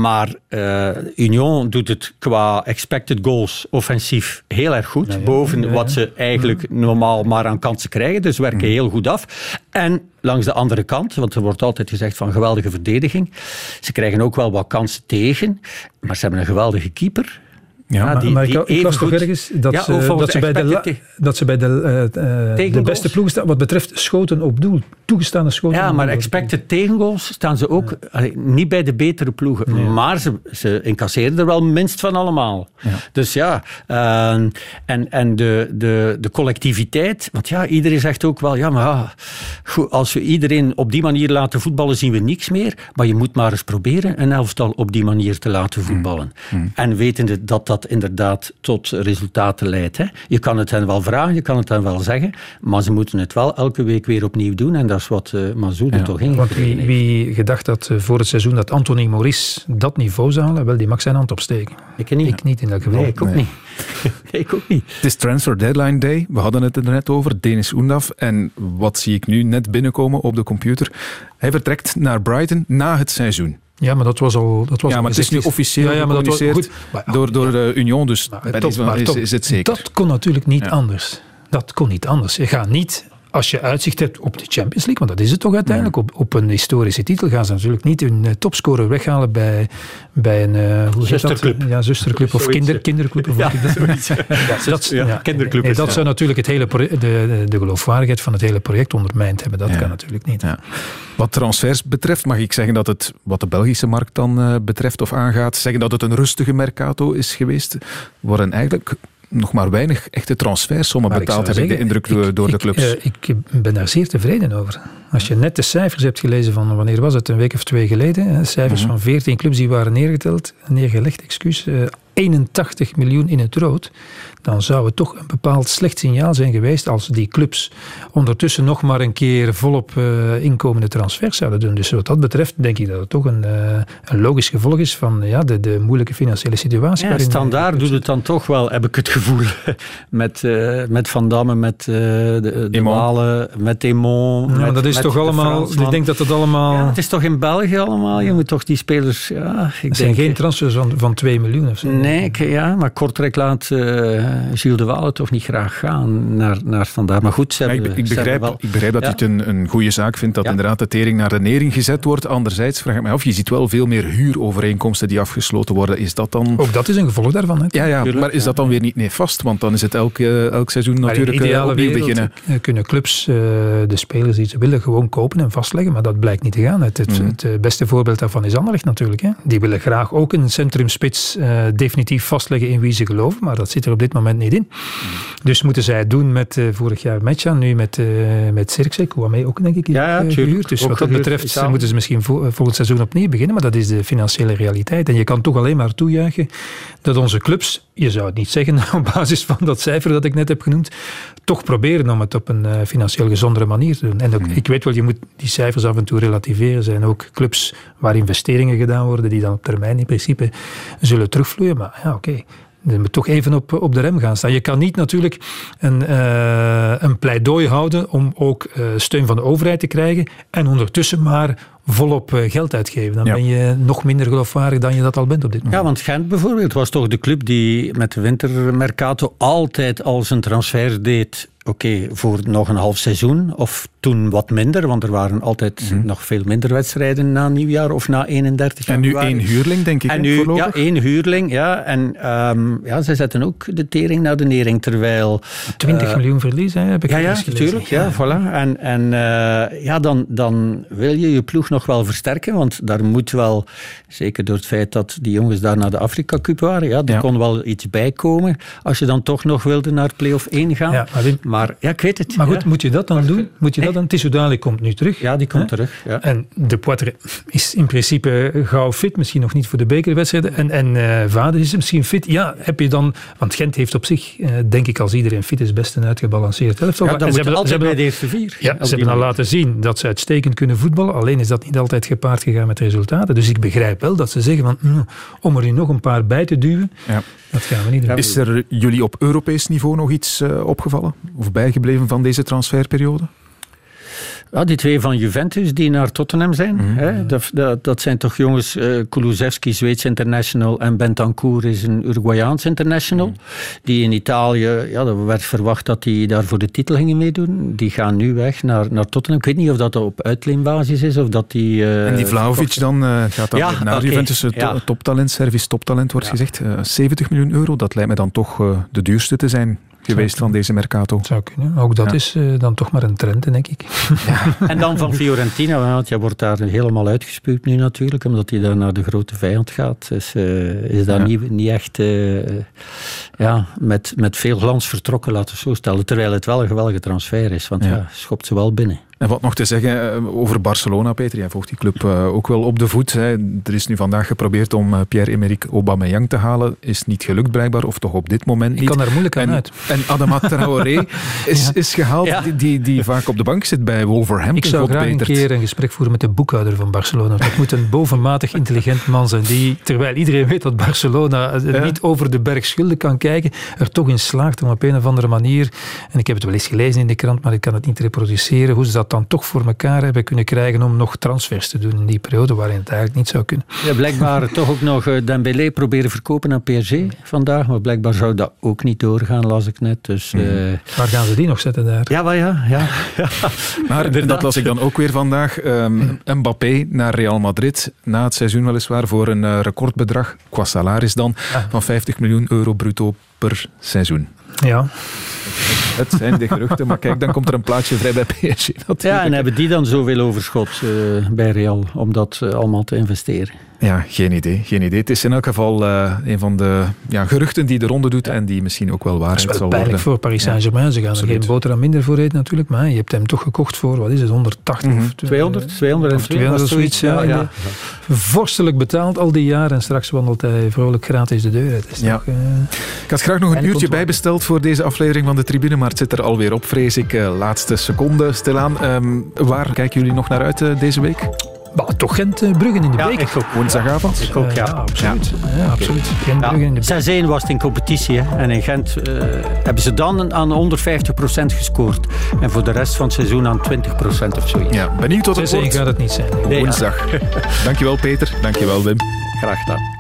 Maar uh, Union doet het qua expected goals offensief heel erg goed. Ja, ja, boven ja, wat ze eigenlijk normaal maar aan kansen krijgen. Dus werken heel goed af. En langs de andere kant, want er wordt altijd gezegd van geweldige verdediging. Ze krijgen ook wel wat kansen tegen. Maar ze hebben een geweldige keeper. Ja, maar, die, maar die ik, ik las toch ergens dat, Ja, ze, dat, ze bij de, la- dat ze bij de, eh, eh, de beste ploegen staan wat betreft schoten op doel. Toegestaande schoten Ja, op maar doel. expected tegengoals staan ze ook allee, niet bij de betere ploegen. Maar ze, ze incasseren er wel minst van allemaal. Dus ja, eh, en, en de, de, de collectiviteit. Want ja, iedereen zegt ook wel, ja, maar ja, goed, als we iedereen op die manier laten voetballen, zien we niks meer. Maar je moet maar eens proberen een elftal op die manier te laten voetballen. En wetende dat dat inderdaad tot resultaten leidt. Hè. Je kan het hen wel vragen, je kan het hen wel zeggen, maar ze moeten het wel elke week weer opnieuw doen. En dat is wat uh, Mazou er toch in Want wie, wie gedacht dat eh, voor het seizoen dat Anthony Maurice dat niveau zou halen, wel, die mag zijn hand opsteken. Ik niet. Ik niet in dat geval. Nee, ik ook niet. Nee, ik ook niet. Het is transfer deadline day. We hadden het er net over. Denis Oendaf. En wat zie ik nu net binnenkomen op de computer? Hij vertrekt naar Brighton na het seizoen. Ja, maar dat was al. Dat was ja, maar het is nu officieel Ja, ja, maar dat was- goed. Maar- door, door de Union. Dus bij Top, deze maar is, is het zeker. Dat kon natuurlijk niet anders. Dat kon niet anders. Je gaat niet, als je uitzicht hebt op de Champions League, want dat is het toch uiteindelijk, op, op een historische titel, gaan ze natuurlijk niet hun eh, topscorer weghalen bij, bij een... eh, hoe heet dat? Zusterclub. Ja, zusterclub of kinder, hè. kinderclub. Of Ja, dat- zoiets. Ja, dat, Ja, ja, kinderclub nee, is dat het, zou natuurlijk het hele de, de, geloofwaardigheid van het hele project ondermijnd hebben. Dat kan natuurlijk niet. Wat transfers betreft, mag ik zeggen dat het, wat de Belgische markt dan eh, betreft of aangaat, zeggen dat het een rustige mercato is geweest. Worden eigenlijk nog maar weinig echte transfersommen betaald, heb zou ik de indruk door- de clubs. Eh, ik ben daar zeer tevreden over. Als je net de cijfers hebt gelezen van, wanneer was het, een week of twee geleden, hè, cijfers Mhm. van 14 clubs die waren neergeteld, neergelegd, excuus, eh, 81 miljoen in het rood, dan zou het toch een bepaald slecht signaal zijn geweest als die clubs ondertussen nog maar een keer volop eh, inkomende transfers zouden doen. Dus wat dat betreft denk ik dat het toch een, eh, een logisch gevolg is van ja, de, de moeilijke financiële situatie. Ja, standaard doet het dan toch wel, heb ik het gevoel. Met, eh, met Van Damme, met eh, de, de Walen, met Emon. Ja, dat is toch allemaal, ik denk dat dat allemaal... Ja, het is toch in België allemaal? Je moet toch die spelers... Ja, ik Het zijn denk, geen transfers van, van 2 miljoen of zo. Nee, ik, ja, maar Kortrijk laat eh Gilles de Waal toch niet graag gaan naar, naar standaard. Maar goed, ze Ja, hebben, ik, ik ze hebben begrijp, wel... ik begrijp dat Ja. je het een, een goede zaak vindt dat inderdaad de tering naar de nering gezet wordt. Anderzijds vraag ik mij af, je ziet wel veel meer huurovereenkomsten die afgesloten worden. Is dat dan... Ook dat is een gevolg daarvan. Hè? Ja, ja Tuurlijk, maar is dat dan weer niet nefast? Want dan is het elk, elk seizoen Maar natuurlijk de eh, ideale opnieuw wereld beginnen. kunnen clubs eh, de spelers die ze willen gewoon kopen en vastleggen, maar dat blijkt niet te gaan. Het, het, Mhm. het, eh, beste voorbeeld daarvan is Anderlecht natuurlijk. Hè. Die willen graag ook een centrumspits eh, definitief vastleggen in wie ze geloven, maar dat zit er op dit moment niet in. Dus moeten zij het doen met eh, vorig jaar Metja, nu met, eh met Cirkzee, Kouame ook denk ik Ja, ja, gehuurd. Dus Ook wat dat betreft moeten ze misschien vo- volgend seizoen opnieuw beginnen, maar dat is de financiële realiteit. En je kan toch alleen maar toejuichen dat onze clubs, je zou het niet zeggen op basis van dat cijfer dat ik net heb genoemd, toch proberen om het op een eh, financieel gezondere manier te doen. En ook, ik weet wel, je moet die cijfers af en toe relativeren. Er zijn ook clubs waar investeringen gedaan worden die dan op termijn in principe zullen terugvloeien. Maar ja, oké. Je moet toch even op, op de rem gaan staan. Je kan niet natuurlijk een, eh, een pleidooi houden om ook eh, steun van de overheid te krijgen en ondertussen maar volop eh, geld uitgeven. Dan ben je nog minder geloofwaardig dan je dat al bent op dit moment. Ja, want Gent bijvoorbeeld was toch de club die met de wintermercato altijd al zijn transfer deed. Oké, voor nog een half seizoen. Of toen wat minder, want er waren altijd nog veel minder wedstrijden na nieuwjaar of na 31 En nu één huurling, denk ik, En nu, voorlopig? ja, één huurling, ja. En ehm, ja, zij zetten ook de tering naar de nering, terwijl... 20 eh, miljoen verlies, hè, heb ik ja, ja, natuurlijk. Ja, voilà. En, en eh, ja, dan, dan wil je je ploeg nog wel versterken, want daar moet wel, zeker door het feit dat die jongens daar naar de Afrika Cup waren, ja, er kon wel iets bij komen als je dan toch nog wilde naar play-off 1 gaan. Ja, maar ja, ik weet het. Maar goed, ja. moet je dat dan doen? Moet je dat dan? Tissoudali komt nu terug. Ja, die komt Hè? terug. Ja. En de Poitre is in principe gauw fit. Misschien nog niet voor de bekerwedstrijden. En, en eh Vader is misschien fit. Ja, heb je dan... Want Gent heeft op zich, eh, denk ik, als iedereen fit is, best een uitgebalanceerd elftal. Ja, En dan ze hebben- altijd ze hebben bij de eerste vier. Ja, ze hebben al laten zien dat ze uitstekend kunnen voetballen. Alleen is dat niet altijd gepaard gegaan met resultaten. Dus ik begrijp wel dat ze zeggen van... "Mm, om er nu nog een paar bij te duwen, Ja. dat gaan we niet doen. Is er jullie op Europees niveau nog iets eh, opgevallen? Of bijgebleven van deze transferperiode? Ja, die twee van Juventus die naar Tottenham zijn. hè? Dat, dat, dat zijn toch jongens, eh Kulusevski, Zweeds international, en Bentancur is een Uruguayaans international. Die in Italië, ja, er werd verwacht dat die daar voor de titel gingen meedoen. Die gaan nu weg naar, naar Tottenham. Ik weet niet of dat op uitleenbasis is of dat die... eh, En die Vlaovic dan eh, gaat dan Ja, weer naar Juventus. Ja. toptalent, Service toptalent wordt gezegd. Eh, 70 miljoen euro, dat lijkt me dan toch de duurste te zijn geweest van deze Mercato. Zou kunnen. Ook dat Ja. is eh, dan toch maar een trend, denk ik. En dan van Fiorentina, want jij wordt daar helemaal uitgespuwd nu natuurlijk, omdat hij daar naar de grote vijand gaat. Dus eh, is daar Ja. niet, niet echt eh, ja, met, met veel glans vertrokken, laten we zo stellen. Terwijl het wel een geweldige transfer is, want Ja. ja, schopt ze wel binnen. En wat nog te zeggen eh, over Barcelona, Peter. Jij volgt die club eh, ook wel op de voet. Hè. Er is nu vandaag geprobeerd om eh, Pierre-Emerick Aubameyang te halen. Is niet gelukt blijkbaar, of toch op dit moment niet. Ik kan er moeilijk aan en, uit. En Adama Traoré is, is gehaald, Ja. die, die, die vaak op de bank zit bij Wolverhampton. Ik zou graag een keer een gesprek voeren met de boekhouder van Barcelona. Dat moet een bovenmatig intelligent man zijn die, terwijl iedereen weet dat Barcelona niet over de berg schulden kan kijken, er toch in slaagt om op een of andere manier, en ik heb het wel eens gelezen in de krant, maar ik kan het niet reproduceren, hoe ze dat dan toch voor elkaar hebben kunnen krijgen om nog transfers te doen in die periode waarin het eigenlijk niet zou kunnen. Ja, blijkbaar toch ook nog eh, Dembélé proberen verkopen aan PSG vandaag, maar blijkbaar zou dat ook niet doorgaan, las ik net. Dus, eh, Waar gaan ze die nog zetten daar? Ja, maar ja. ja. Maar dat las ik dan ook weer vandaag. Ehm, Mbappé naar Real Madrid. Na het seizoen weliswaar voor een eh, recordbedrag, qua salaris dan, van 50 miljoen euro bruto per seizoen. Ja. Het zijn de geruchten, maar kijk, dan komt er een plaatje vrij bij PSG. natuurlijk. ja, en hebben die dan zoveel overschot eh, bij Real om dat eh, allemaal te investeren? Ja, geen idee, geen idee. Het is in elk geval eh, een van de ja, geruchten die de ronde doet en die misschien ook wel waarheid is wel zal pijnlijk worden. voor Paris Saint-Germain. Ze gaan er geen boterham minder voor eten natuurlijk, maar je hebt hem toch gekocht voor, wat is het, 180 Mhm. of 200, 200 of 200 of zoiets. Ja, ja. Vorstelijk betaald al die jaren en straks wandelt hij vrolijk gratis de deur uit. Ja. toch, eh, Ik had graag nog een En uurtje bijbesteld voor deze aflevering van de tribune, maar het zit er alweer op, vrees ik. Eh, laatste seconde stilaan. Ehm, waar kijken jullie nog naar uit deze week? Bah, toch Gent eh, Bruggen in de Ja, beker. ik ook. Woensdagavond? Ik ook, Eh, ja. absoluut. Ja. absoluut. Gent Ja, Bruggen in de 6-1 was het in competitie. Hè. En in Gent eh, hebben ze dan aan onder 50% gescoord. En voor de rest van het seizoen aan 20% of zoiets. Ja, benieuwd tot het 6-1 wordt. gaat het niet zijn. Nee, ja. Woensdag. Dankjewel Peter, dankjewel Wim. Graag gedaan.